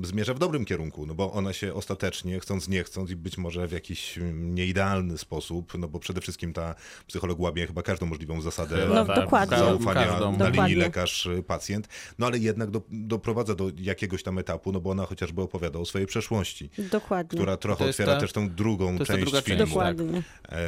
zmierza w dobrym kierunku, no bo ona się ostatecznie, chcąc nie chcąc i być może w jakiś nieidealny sposób, no bo przede wszystkim ta psycholog łamie chyba każdą możliwą zasadę No, tak, dokładnie. zaufania każdą. na Dokładnie. linii lekarz-pacjent, no ale jednak do, doprowadza do jakiegoś tam etapu, no bo ona chociażby opowiada o swojej przeszłości, Dokładnie. która trochę otwiera ta- też tą drugą to jest ta część druga filmu. część, Dokładnie. E,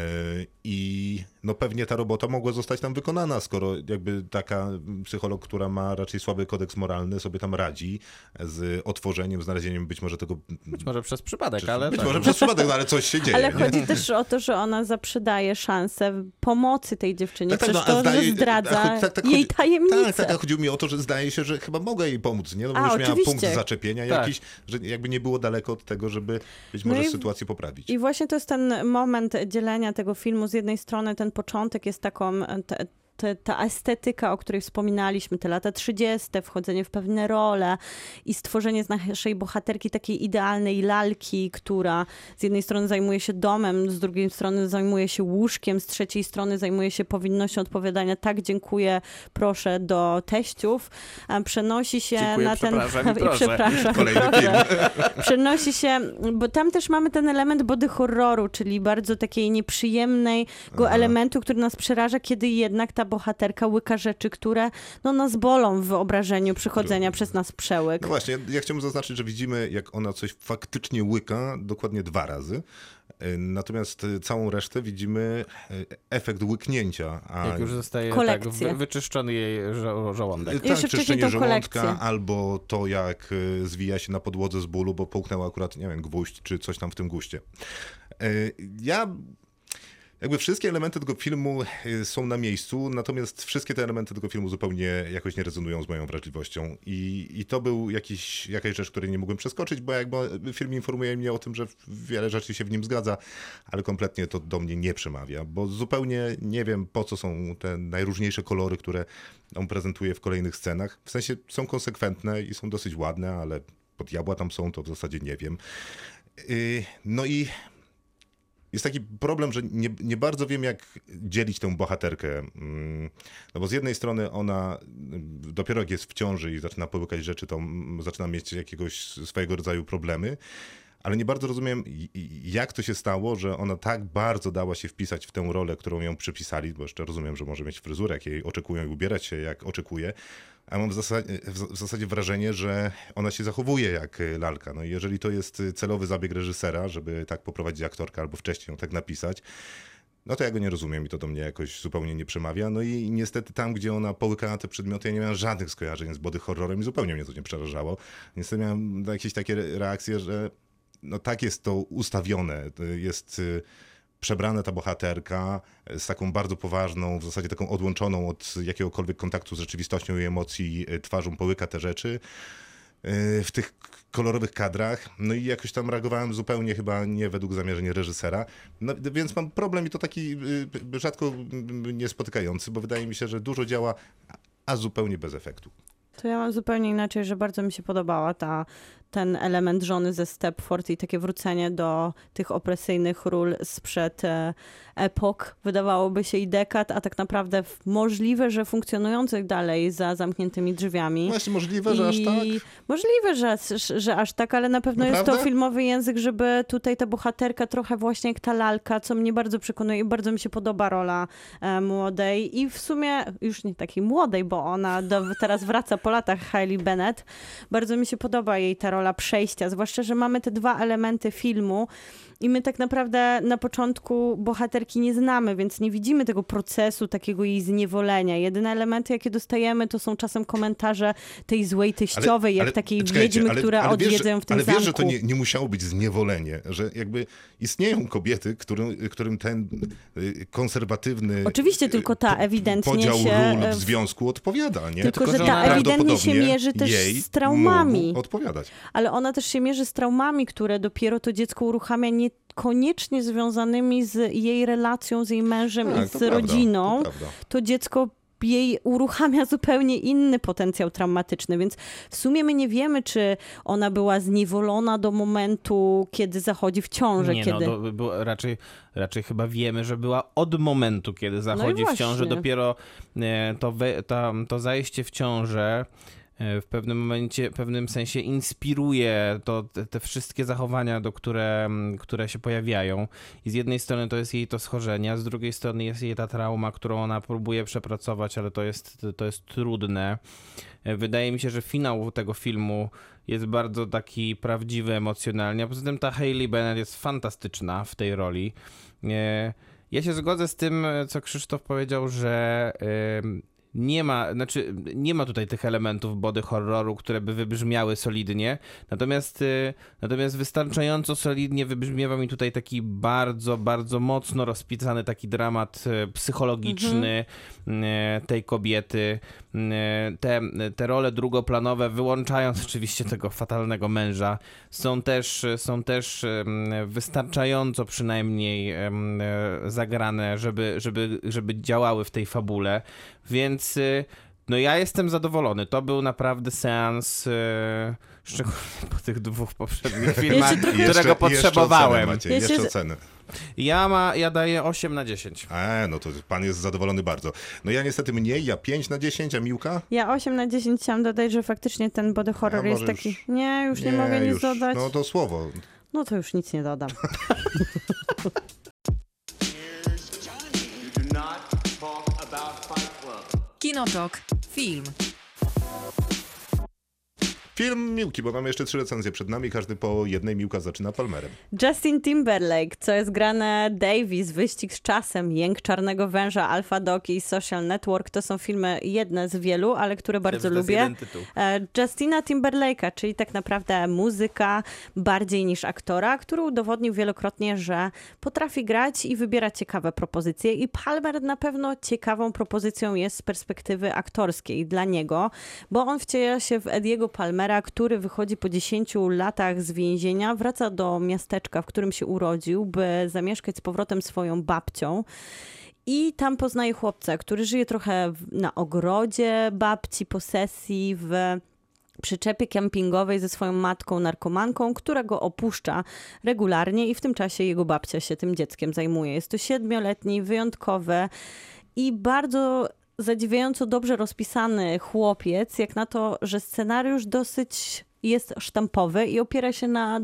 I no pewnie ta robota mogła zostać tam wykonana, skoro jakby taka psycholog, która ma raczej słaby kodeks moralny, sobie tam radzi z otworzeniem znalezieniem być może tego... Być może przez przypadek, ale być tak. może przez przypadek, no ale coś się dzieje. Ale nie? chodzi też o to, że ona zaprzedaje szansę pomocy tej dziewczynie Tak, tak, no, to, zdaje- że zdradza a tak, tak, jej tajemnicę. Tak, tak, a chodziło mi o to, że zdaje się, że chyba mogę jej pomóc, nie? No bo A, już miała oczywiście. punkt zaczepienia Tak. jakiś, że jakby nie było daleko od tego, żeby być No może i- sytuację poprawić. I właśnie to jest ten moment dzielenia tego filmu. Z jednej strony ten początek jest taką. Te, te, ta estetyka, o której wspominaliśmy, te lata 30., wchodzenie w pewne role i stworzenie z naszej bohaterki takiej idealnej lalki, która z jednej strony zajmuje się domem, z drugiej strony zajmuje się łóżkiem, z trzeciej strony zajmuje się powinnością odpowiadania tak, dziękuję, proszę, do teściów, przenosi się Dziękuję, na ten... przepraszam proszę. przepraszam, Kolejny proszę przenosi się, bo tam też mamy ten element body horroru, czyli bardzo takiej nieprzyjemnego Aha. elementu, który nas przeraża, kiedy jednak ta bohaterka łyka rzeczy, które no, nas bolą w wyobrażeniu przychodzenia przez nas przełyk. No właśnie, ja- ja chciałbym zaznaczyć, że widzimy, jak ona coś faktycznie łyka dokładnie dwa razy. Y, Natomiast y, całą resztę widzimy y, efekt łyknięcia. A Jak już zostaje tak, Kolekcję. wy, wyczyszczony jej żo żołądek. Tak, Jeszcze czyszczenie żołądka, kolekcję. albo to, jak zwija się na podłodze z bólu, bo połknęła akurat, nie wiem, gwóźdź, czy coś tam w tym guście. Ja... Jakby wszystkie elementy tego filmu y, są na miejscu, natomiast wszystkie te elementy tego filmu zupełnie jakoś nie rezonują z moją wrażliwością. I, i to był jakiś, jakaś rzecz, której nie mogłem przeskoczyć, bo jakby film informuje mnie o tym, że wiele rzeczy się w nim zgadza, ale kompletnie to do mnie nie przemawia, bo zupełnie nie wiem, po co są te najróżniejsze kolory, które on prezentuje w kolejnych scenach. W sensie są konsekwentne i są dosyć ładne, ale pod diabła tam są, to w zasadzie nie wiem. Yy, No i jest taki problem, że nie, nie bardzo wiem, jak dzielić tę bohaterkę. Mm, No bo z jednej strony ona mm, dopiero jak jest w ciąży i zaczyna połykać rzeczy, to mm, zaczyna mieć jakiegoś swojego rodzaju problemy. Ale nie bardzo rozumiem, jak to się stało, że ona tak bardzo dała się wpisać w tę rolę, którą ją przypisali, bo jeszcze rozumiem, że może mieć fryzurę, jak jej oczekują i ubierać się jak oczekuje. A mam w zasadzie, w zasadzie wrażenie, że ona się zachowuje jak y, lalka. No i jeżeli to jest y, celowy zabieg reżysera, żeby tak poprowadzić aktorkę albo wcześniej ją tak napisać, no to ja go nie rozumiem i to do mnie jakoś zupełnie nie przemawia. No i niestety tam, gdzie ona połykała te przedmioty, ja nie miałem żadnych skojarzeń z body horrorem i zupełnie mnie to nie przerażało. Niestety miałem jakieś takie re- reakcje, że no tak jest to ustawione. Jest y, przebrana ta bohaterka z taką bardzo poważną, w zasadzie taką odłączoną od jakiegokolwiek kontaktu z rzeczywistością i emocji y, twarzą, połyka te rzeczy y, w tych kolorowych kadrach, no i jakoś tam reagowałem zupełnie chyba nie według zamierzeń reżysera, no, więc mam problem i to taki rzadko niespotykający, bo wydaje mi się, że dużo działa, a zupełnie bez efektu. To ja mam zupełnie inaczej, że bardzo mi się podobała ta, ten element żony ze Stepford i takie wrócenie do tych opresyjnych ról sprzed e, epok, wydawałoby się i dekad, a tak naprawdę możliwe, że funkcjonujących dalej za zamkniętymi drzwiami. Właśnie możliwe, że aż I tak. Możliwe, że, że, aż tak, ale na pewno jest to Naprawdę? filmowy język, żeby tutaj ta bohaterka trochę właśnie jak ta lalka, co mnie bardzo przekonuje i bardzo mi się podoba rola e, młodej i w sumie już nie takiej młodej, bo ona do, teraz wraca po latach Hailey Bennett. Bardzo mi się podoba jej ta rola przejścia, zwłaszcza, że mamy te dwa elementy filmu i my tak naprawdę na początku bohaterki nie znamy, więc nie widzimy tego procesu takiego jej zniewolenia. Jedyne elementy, jakie dostajemy, to są czasem komentarze tej złej teściowej, jak takiej czekajcie, wiedźmy, która ale wiesz, ją w tym Ale zamku. wiesz, że to nie, nie musiało być zniewolenie, że jakby istnieją kobiety, którym, którym ten y, konserwatywny Oczywiście, y, tylko ta ewidentnie podział się, ról w związku odpowiada, nie? Tylko, że że ta ewidentnie się mierzy też z traumami. odpowiadać. Ale ona też się mierzy z traumami, które dopiero to dziecko uruchamia, niekoniecznie związanymi z jej relacją z jej mężem Tak, i z to prawda, rodziną. to prawda. to dziecko jej uruchamia zupełnie inny potencjał traumatyczny, więc w sumie my nie wiemy, czy ona była zniewolona do momentu, kiedy zachodzi w ciążę, Nie, kiedy... no, do, było, raczej, raczej chyba wiemy, że była od momentu, kiedy zachodzi w ciąży, dopiero e, to, we, ta, to zajście w ciążę e, w pewnym momencie, w pewnym sensie inspiruje to, te, te wszystkie zachowania, do które, które się pojawiają. I z jednej strony to jest jej to schorzenie, a z drugiej strony jest jej ta trauma, którą ona próbuje przepracować, ale to jest, to jest trudne. E, Wydaje mi się, że finał tego filmu jest bardzo taki prawdziwy emocjonalnie, a poza tym ta Hailey Bennett jest fantastyczna w tej roli. E, Ja się zgodzę z tym, co Krzysztof powiedział, że nie ma, znaczy nie ma tutaj tych elementów body horroru, które by wybrzmiały solidnie, natomiast, y, natomiast wystarczająco solidnie wybrzmiewa mi tutaj taki bardzo, bardzo mocno rozpisany taki dramat y, psychologiczny y, tej kobiety, te, te role drugoplanowe, wyłączając oczywiście tego fatalnego męża, są też, są też wystarczająco przynajmniej e, zagrane, żeby, żeby, żeby działały w tej fabule, więc y, no ja jestem zadowolony. To był naprawdę seans, y, szczególnie po tych dwóch poprzednich filmach, Jeszcze- którego potrzebowałem. Jeszcze ocenę, Maciej, Ja się- jeszcze ocenę. Ja, ma, ja daję 8 na 10. E, no to pan jest zadowolony bardzo. No ja niestety mniej, ja 5 na 10, a Miłka? Ja 8 na 10 chciałam dodać, że faktycznie ten body horror Ja jest taki... już- Nie, już nie, mogę nic już. dodać. No to słowo. No to już nic nie dodam. Kinotok. Film. Film Miłki, bo mamy jeszcze trzy recenzje przed nami, każdy po jednej. Miłka zaczyna Palmerem. Justin Timberlake, co jest grane Davis, Wyścig z czasem, Jęk czarnego węża, Alpha Dog i Social Network. To są filmy jedne z wielu, ale które bardzo lubię. E, Justina Timberlake'a, czyli tak naprawdę muzyka bardziej niż aktora, który udowodnił wielokrotnie, że potrafi grać i wybierać ciekawe propozycje. I Palmer na pewno ciekawą propozycją jest z perspektywy aktorskiej dla niego, bo on wciela się w Ediego Palmera, który wychodzi po 10 latach z więzienia, wraca do miasteczka, w którym się urodził, by zamieszkać z powrotem swoją babcią. I tam poznaje chłopca, który żyje trochę na ogrodzie babci, posesji, w przyczepie kempingowej ze swoją matką narkomanką, która go opuszcza regularnie i w tym czasie jego babcia się tym dzieckiem zajmuje. Jest to siedmioletni, wyjątkowy i bardzo zadziwiająco dobrze rozpisany chłopiec, jak na to, że scenariusz dosyć jest sztampowy i opiera się na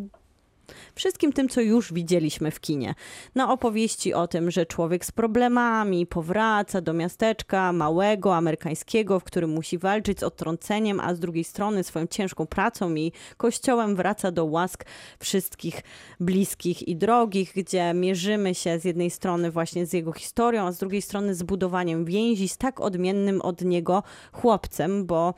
wszystkim tym, co już widzieliśmy w kinie. Na opowieści o tym, że człowiek z problemami powraca do miasteczka małego, amerykańskiego, w którym musi walczyć z odtrąceniem, a z drugiej strony swoją ciężką pracą i kościołem wraca do łask wszystkich bliskich i drogich, gdzie mierzymy się z jednej strony właśnie z jego historią, a z drugiej strony z budowaniem więzi z tak odmiennym od niego chłopcem, bo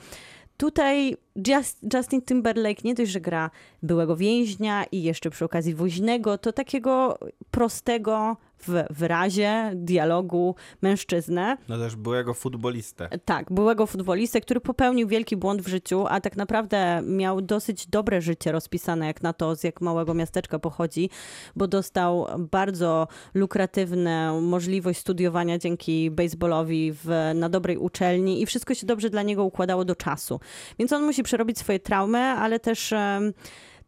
Tutaj Just, Justin Timberlake nie dość, że gra byłego więźnia i jeszcze przy okazji woźnego, to takiego prostego w wyrazie, dialogu mężczyznę. No też byłego futbolistę. Tak, byłego futbolistę, który popełnił wielki błąd w życiu, a tak naprawdę miał dosyć dobre życie rozpisane, jak na to, z jak małego miasteczka pochodzi, bo dostał bardzo lukratywną możliwość studiowania dzięki baseballowi w, na dobrej uczelni i wszystko się dobrze dla niego układało do czasu. Więc on musi przerobić swoje traumy, ale też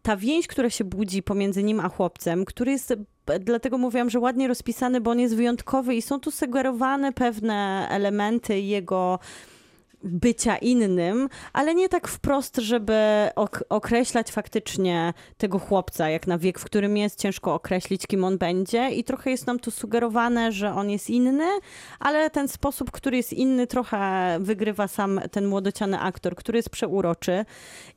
ta więź, która się budzi pomiędzy nim a chłopcem, który jest, dlatego mówiłam, że ładnie rozpisany, bo on jest wyjątkowy i są tu sugerowane pewne elementy jego bycia innym, ale nie tak wprost, żeby ok- określać faktycznie tego chłopca, jak na wiek, w którym jest, ciężko określić, kim on będzie i trochę jest nam tu sugerowane, że on jest inny, ale ten sposób, który jest inny, trochę wygrywa sam ten młodociany aktor, który jest przeuroczy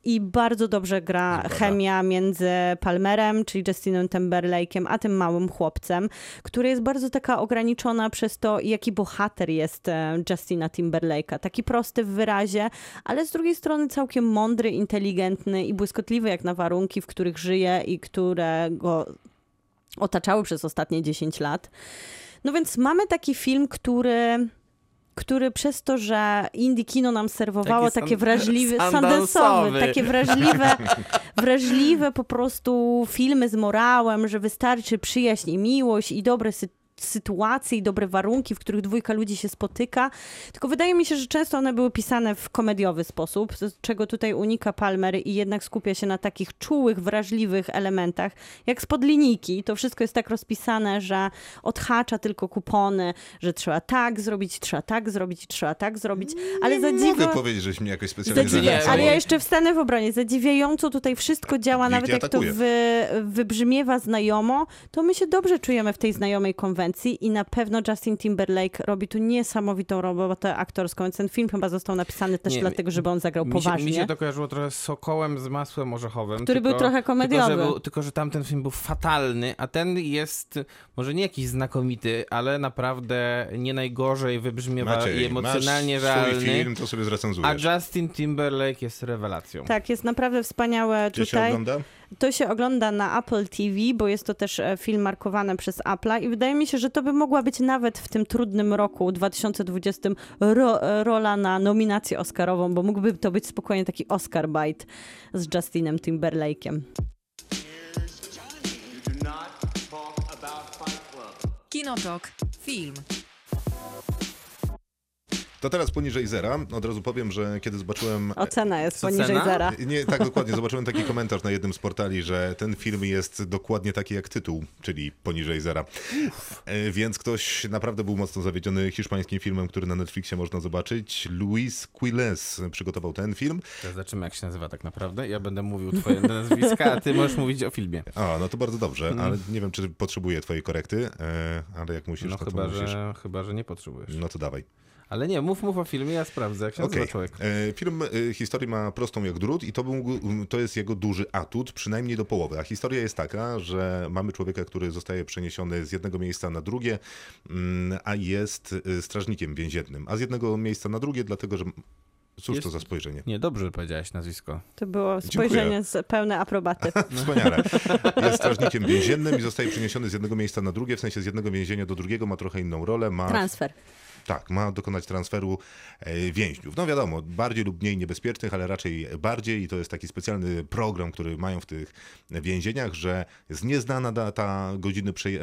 i bardzo dobrze gra Zgoda. chemia między Palmerem, czyli Justinem Timberlake'em, a tym małym chłopcem, który jest bardzo taka ograniczona przez to, jaki bohater jest e, Justina Timberlake'a. Taki prosty w wyrazie, ale z drugiej strony całkiem mądry, inteligentny i błyskotliwy jak na warunki, w których żyje i które go otaczały przez ostatnie 10 lat. No więc mamy taki film, który który przez to, że indie kino nam serwowało Taki takie wrażliwe, sundance'owy, takie wrażliwe, wrażliwe po prostu filmy z morałem, że wystarczy przyjaźń i miłość i dobre sy- sytuacje i dobre warunki, w których dwójka ludzi się spotyka. Tylko wydaje mi się, że często one były pisane w komediowy sposób, czego tutaj unika Palmer i jednak skupia się na takich czułych, wrażliwych elementach, jak spod linijki. To wszystko jest tak rozpisane, że odhacza tylko kupony, że trzeba tak zrobić, trzeba tak zrobić, trzeba tak zrobić, ale za Nie mogę dziwo... powiedzieć, żeś mnie jakoś specjalnie zachęcał. Ale ja jeszcze wstanę w obronie. Zadziwiająco tutaj wszystko działa, nawet jak to wy... wybrzmiewa znajomo, to my się dobrze czujemy w tej znajomej konwencji. Konwencji i na pewno Justin Timberlake robi tu niesamowitą robotę aktorską, więc ten film chyba został napisany też Nie, dlatego, żeby on zagrał Mi się, poważnie. mi się to kojarzyło trochę z Sokołem z masłem orzechowym. Który był trochę komediowy. Tylko że, był, tylko, że tamten film był fatalny, a ten jest może nie jakiś znakomity, ale naprawdę nie najgorzej wybrzmiewa i Maciej, emocjonalnie masz realny. swój film, to sobie A zrecenzujesz. Justin Timberlake jest rewelacją. Tak, jest naprawdę wspaniałe Gdzie się tutaj. ogląda? To się ogląda na Apple TV, bo jest to też e, film markowany przez Apple'a i wydaje mi się, że to by mogła być nawet w tym trudnym roku 2020 ro, e, rola na nominację Oscarową, bo mógłby to być spokojnie taki Oscar bite z Justinem Timberlake'em. Kinotok. Film. To teraz poniżej zera. Od razu powiem, że kiedy zobaczyłem... Ocena jest Co, poniżej cena? zera. Nie, tak dokładnie. Zobaczyłem taki komentarz na jednym z portali, że ten film jest dokładnie taki jak tytuł, czyli poniżej zera. E, Więc ktoś naprawdę był mocno zawiedziony hiszpańskim filmem, który na Netflixie można zobaczyć. Luis Quiles przygotował ten film. Zobaczymy, jak się nazywa tak naprawdę. Ja będę mówił twoje nazwiska, a ty możesz mówić o filmie. A, no to bardzo dobrze, ale nie wiem, czy potrzebuję twojej korekty, e, ale jak musisz, No to, chyba to musisz. że, chyba, że nie potrzebujesz. No to dawaj. Ale nie, mów, mów o filmie, ja sprawdzę, jak się nazywa człowiek. E, Film e, historii ma prostą jak drut i to, był, to jest jego duży atut, przynajmniej do połowy. A historia jest taka, że mamy człowieka, który zostaje przeniesiony z jednego miejsca na drugie, mm, a jest e, strażnikiem więziennym. A z jednego miejsca na drugie, dlatego że... Cóż Jest- to za spojrzenie? Nie, dobrze powiedziałeś nazwisko. To było Dziękuję. spojrzenie z pełne aprobaty. Wspaniale. Jest strażnikiem więziennym i zostaje przeniesiony z jednego miejsca na drugie, w sensie z jednego więzienia do drugiego, ma trochę inną rolę, ma Transfer. Tak, ma dokonać transferu e, więźniów. No wiadomo, bardziej lub mniej niebezpiecznych, ale raczej bardziej i to jest taki specjalny program, który mają w tych więzieniach, że jest nieznana data godziny, prze- e,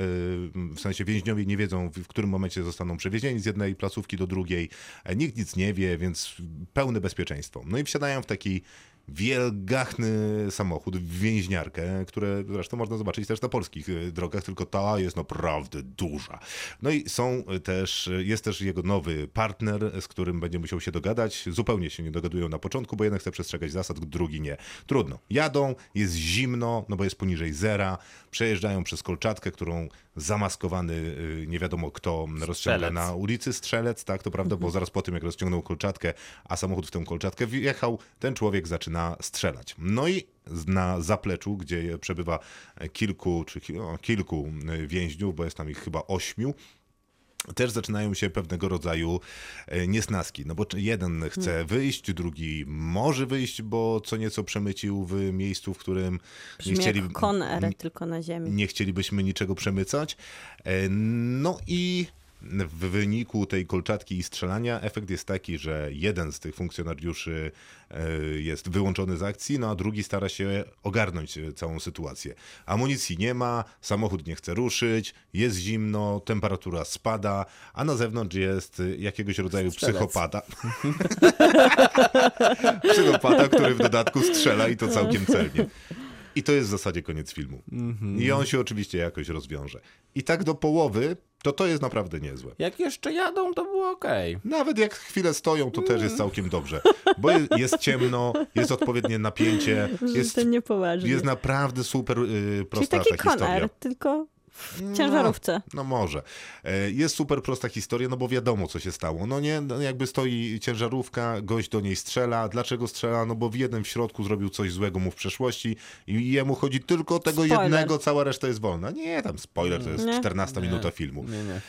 w sensie więźniowie nie wiedzą, w którym momencie zostaną przewiezieni z jednej placówki do drugiej. E, Nikt nic nie wie, więc pełne bezpieczeństwo. No i wsiadają w taki wielgachny samochód, więźniarkę, które zresztą można zobaczyć też na polskich e, drogach, tylko ta jest naprawdę duża. No i są też, jest też jego nowy partner, z którym będzie musiał się dogadać. Zupełnie się nie dogadują na początku, bo jeden chce przestrzegać zasad, drugi nie. Trudno. Jadą, jest zimno, no bo jest poniżej zera, przejeżdżają przez kolczatkę, którą zamaskowany y, nie wiadomo kto rozciąga na ulicy, strzelec, tak, to prawda, Mhm. bo zaraz po tym, jak rozciągnął kolczatkę, a samochód w tę kolczatkę wjechał, ten człowiek zaczyna strzelać. No i na zapleczu, gdzie przebywa kilku, czy kilku y, więźniów, bo jest tam ich chyba ośmiu, też zaczynają się pewnego rodzaju e, niesnaski. No bo jeden chce wyjść, drugi może wyjść, bo co nieco przemycił w miejscu, w którym nie, Brzmi chcieli, jak Con-Air, tylko na ziemi. nie chcielibyśmy niczego przemycać. E, No i w wyniku tej kolczatki i strzelania efekt jest taki, że jeden z tych funkcjonariuszy e, jest wyłączony z akcji, no a drugi stara się ogarnąć e, całą sytuację. Amunicji nie ma, samochód nie chce ruszyć, jest zimno, temperatura spada, a na zewnątrz jest e, jakiegoś rodzaju Strzelec. psychopata. psychopata, który w dodatku strzela i to całkiem celnie. I to jest w zasadzie koniec filmu. I on się oczywiście jakoś rozwiąże. I tak do połowy, to to jest naprawdę niezłe. Jak jeszcze jadą, to było okej. Nawet jak chwilę stoją, to też jest całkiem dobrze. Bo jest, jest ciemno, jest odpowiednie napięcie, Że jest, jest naprawdę super y, Czyli prosta taki ta historia. Con-Air, tylko w ciężarówce. No może. E, Jest super prosta historia, no bo wiadomo, co się stało. No nie, no jakby stoi ciężarówka, gość do niej strzela. Dlaczego strzela? No bo w jednym w środku zrobił coś złego mu w przeszłości i jemu chodzi tylko o tego Spoiler. jednego, cała reszta jest wolna. Nie, tam spoiler, to jest Nie. 14 minuta filmu. Nie, nie.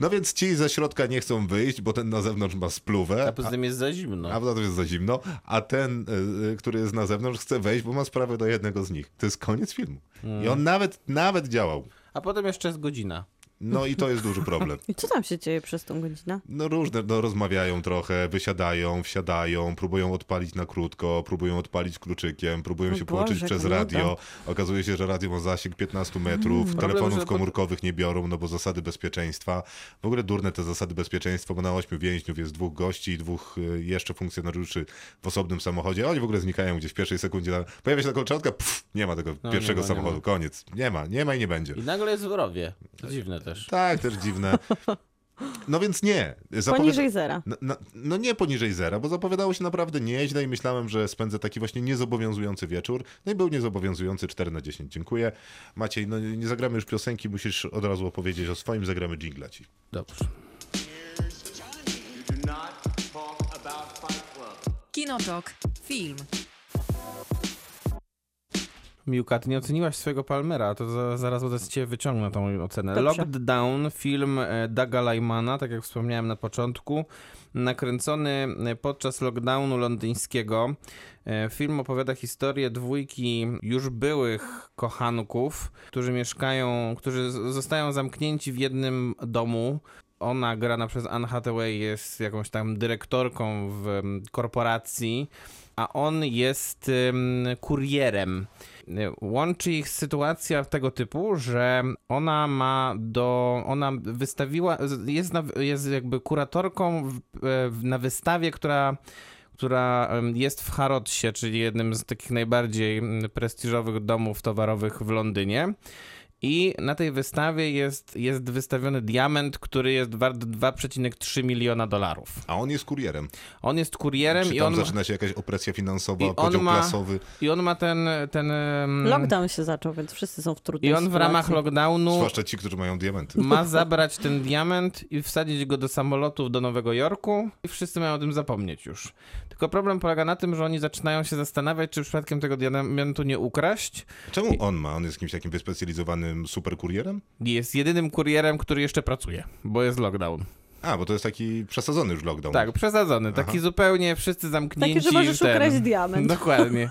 No więc ci ze środka nie chcą wyjść, bo ten na zewnątrz ma spluwę. A poza tym jest za zimno. A poza tym jest za zimno, a ten, y, y, który jest na zewnątrz, chce wejść, bo ma sprawę do jednego z nich. To jest koniec filmu. I on nawet, nawet działał. A potem jeszcze jest godzina. No i to jest duży problem. I co tam się dzieje przez tą godzinę? No różne, no rozmawiają trochę, wysiadają, wsiadają, próbują odpalić na krótko, próbują odpalić kluczykiem, próbują O się Boże, połączyć przez radio. Okazuje się, że radio ma zasięg 15 metrów, telefonów że pod- komórkowych nie biorą, no bo zasady bezpieczeństwa. W ogóle durne te zasady bezpieczeństwa, bo na ośmiu więźniów jest dwóch gości i dwóch y, jeszcze funkcjonariuszy w osobnym samochodzie. Oni w ogóle znikają gdzieś w pierwszej sekundzie. Na- Pojawia się ta kolczatka, pff, nie ma tego No, pierwszego nie ma, nie samochodu, ma. koniec. Nie ma, nie ma i nie będzie. I nagle jest w rowie. To dziwne też. Tak, też dziwne. No więc nie. Zapowiada- Poniżej zera. No, no, no nie poniżej zera, bo zapowiadało się naprawdę nieźle i myślałem, że spędzę taki właśnie niezobowiązujący wieczór. No i był niezobowiązujący 4 na 10. Dziękuję. Maciej, no nie zagramy już piosenki, musisz od razu opowiedzieć o swoim, zagramy jingla ci. Dobrze. Kinotok. Film. Miłka, ty nie oceniłaś swojego Palmera, to za, zaraz od ciebie wyciągnę tą ocenę. Dobrze. Locked Down, film e, Daga Lymana, tak jak wspomniałem na początku, nakręcony e, podczas lockdownu londyńskiego. E, Film opowiada historię dwójki już byłych kochanków, którzy mieszkają, którzy zostają zamknięci w jednym domu. Ona, grana przez Anne Hathaway, jest jakąś tam dyrektorką w korporacji, a on jest em, kurierem. Łączy ich sytuacja tego typu, że ona ma do. Ona wystawiła. Jest, na, jest jakby kuratorką w, na wystawie, która która jest w Harrodsie, czyli jednym z takich najbardziej mm, prestiżowych domów towarowych w Londynie. I na tej wystawie jest, jest wystawiony diament, który jest wart 2,3 miliona dolarów. A on jest kurierem. On jest kurierem Czy i tam on, zaczyna się jakaś opresja finansowa, i podział ma- klasowy? i on ma ten. ten Lockdown się zaczął, więc wszyscy są w trudnej I on w ramach sytuacji. lockdownu Zwłaszcza ci, którzy mają diamenty. ma zabrać ten diament i wsadzić go do samolotów do Nowego Jorku i wszyscy mają o tym zapomnieć już. Tylko problem polega na tym, że oni zaczynają się zastanawiać, czy przypadkiem tego diamentu nie ukraść. Czemu on ma? On jest jakimś takim wyspecjalizowanym superkurierem? I jest jedynym kurierem, który jeszcze pracuje, bo jest lockdown. A, bo to jest taki przesadzony już lockdown. Tak, przesadzony. Taki Aha. zupełnie wszyscy zamknięci. Takie, że możesz ten- ukraść diament. Dokładnie.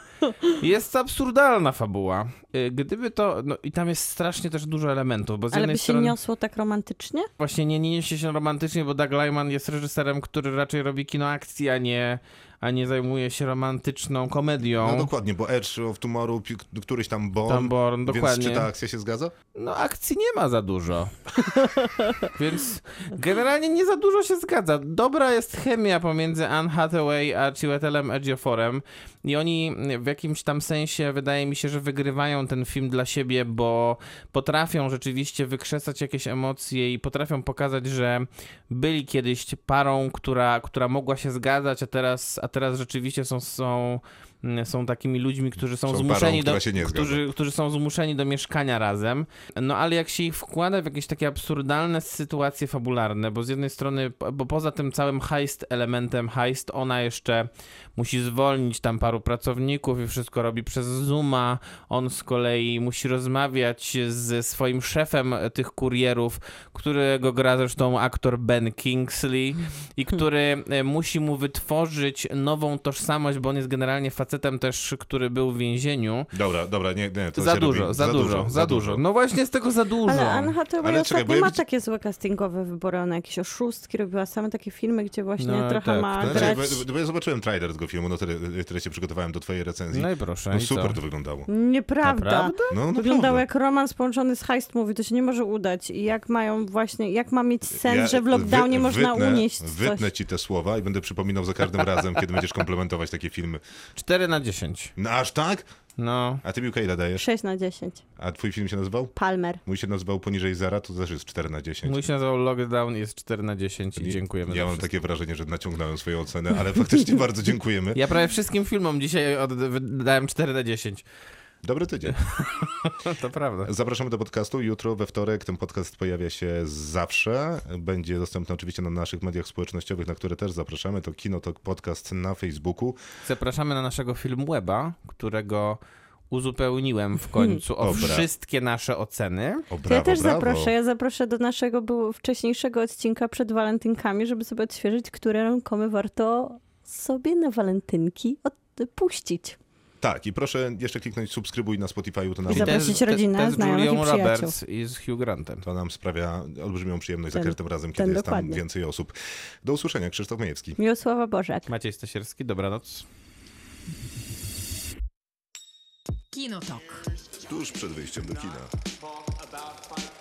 Jest absurdalna fabuła. Y, Gdyby to. No i tam jest strasznie też dużo elementów, bo z Ale jednej by się strony. niosło tak romantycznie? Właśnie nie, nie niesie się romantycznie, bo Doug Lyman jest reżyserem, który raczej robi kino akcji, a nie, a nie zajmuje się romantyczną komedią. No dokładnie, bo Edge of Tomorrow, któryś tam Born, Tam Born, więc dokładnie. czy ta akcja się zgadza? No akcji nie ma za dużo. Więc generalnie nie za dużo się zgadza. Dobra jest chemia pomiędzy Anne Hathaway a Chiwetelem Ejioforem i oni w jakimś tam sensie wydaje mi się, że wygrywają ten film dla siebie, bo potrafią rzeczywiście wykrzesać jakieś emocje i potrafią pokazać, że byli kiedyś parą, która, która mogła się zgadzać, a teraz, a teraz rzeczywiście są, są, są takimi ludźmi, którzy są, Są zmuszeni parą, do, którzy, którzy są zmuszeni do mieszkania razem. No ale jak się ich wkłada w jakieś takie absurdalne sytuacje fabularne, bo z jednej strony, bo poza tym całym heist elementem heist, ona jeszcze musi zwolnić tam paru pracowników i wszystko robi przez Zooma. On z kolei musi rozmawiać ze swoim szefem tych kurierów, którego gra zresztą aktor Ben Kingsley i który e, musi mu wytworzyć nową tożsamość, bo on jest generalnie facetem też, który był w więzieniu. Dobra, dobra, nie, nie. To Za się dużo, robi, za, dużo, za dużo. No właśnie z tego za dużo. Ale Anne Hathaway Ale czekaj, ostatnio ja ma widz- takie złe castingowe wybory. Ona jakieś oszustki robiła, same takie filmy, gdzie właśnie No, trochę tak, ma tak. Znaczy, grać... bo, bo ja zobaczyłem trailer tego filmu, no tyle, tyle się przygotowałem do twojej recenzji. No i proszę. No super to wyglądało. Nieprawda. Naprawdę? No, no Wyglądało jak romans połączony z heist movie, to się nie może udać. I jak mają właśnie, jak ma mieć sens, Ja że w lockdownie wy- można wytnę, unieść coś. Wytnę ci te słowa i będę przypominał za każdym razem, kiedy będziesz komplementować takie filmy. 4 na 10. No aż tak? No. A ty Miłka ile dajesz? 6 na 10. A twój film się nazywał? Palmer. Mój się nazywał Poniżej Zera, to też jest 4 na 10. Mój się nazywał Lockdown jest 4 na 10 i Nie- dziękujemy Ja za mam wszystko. takie wrażenie, że naciągnąłem swoje oceny, ale faktycznie bardzo dziękujemy. Ja prawie wszystkim filmom dzisiaj dałem 4 na 10. Dobry tydzień. To prawda. Zapraszamy do podcastu. Jutro we wtorek ten podcast pojawia się zawsze. Będzie dostępny oczywiście na naszych mediach społecznościowych, na które też zapraszamy. To Kinotok Podcast na Facebooku. Zapraszamy na naszego Filmweba, którego uzupełniłem w końcu o Dobra. wszystkie nasze oceny. O, To brawo, ja też brawo. zaproszę. Ja zaproszę do naszego było wcześniejszego odcinka przed walentynkami, żeby sobie odświeżyć, które rękomy warto sobie na walentynki odpuścić. Tak, i proszę jeszcze kliknąć subskrybuj na Spotify, to nam, I zaprosić Te- te- rodzinę, te z znajomych i. Roberts i z Hugh Grantem. to nam sprawia olbrzymią przyjemność za Ten- każdym razem, kiedy jest tam dokładnie. więcej osób. Do usłyszenia, Krzysztof Majewski. Miłosława Bożek. Maciej Stasierski, dobranoc. Kinotok. Tuż przed wyjściem do kina. Fight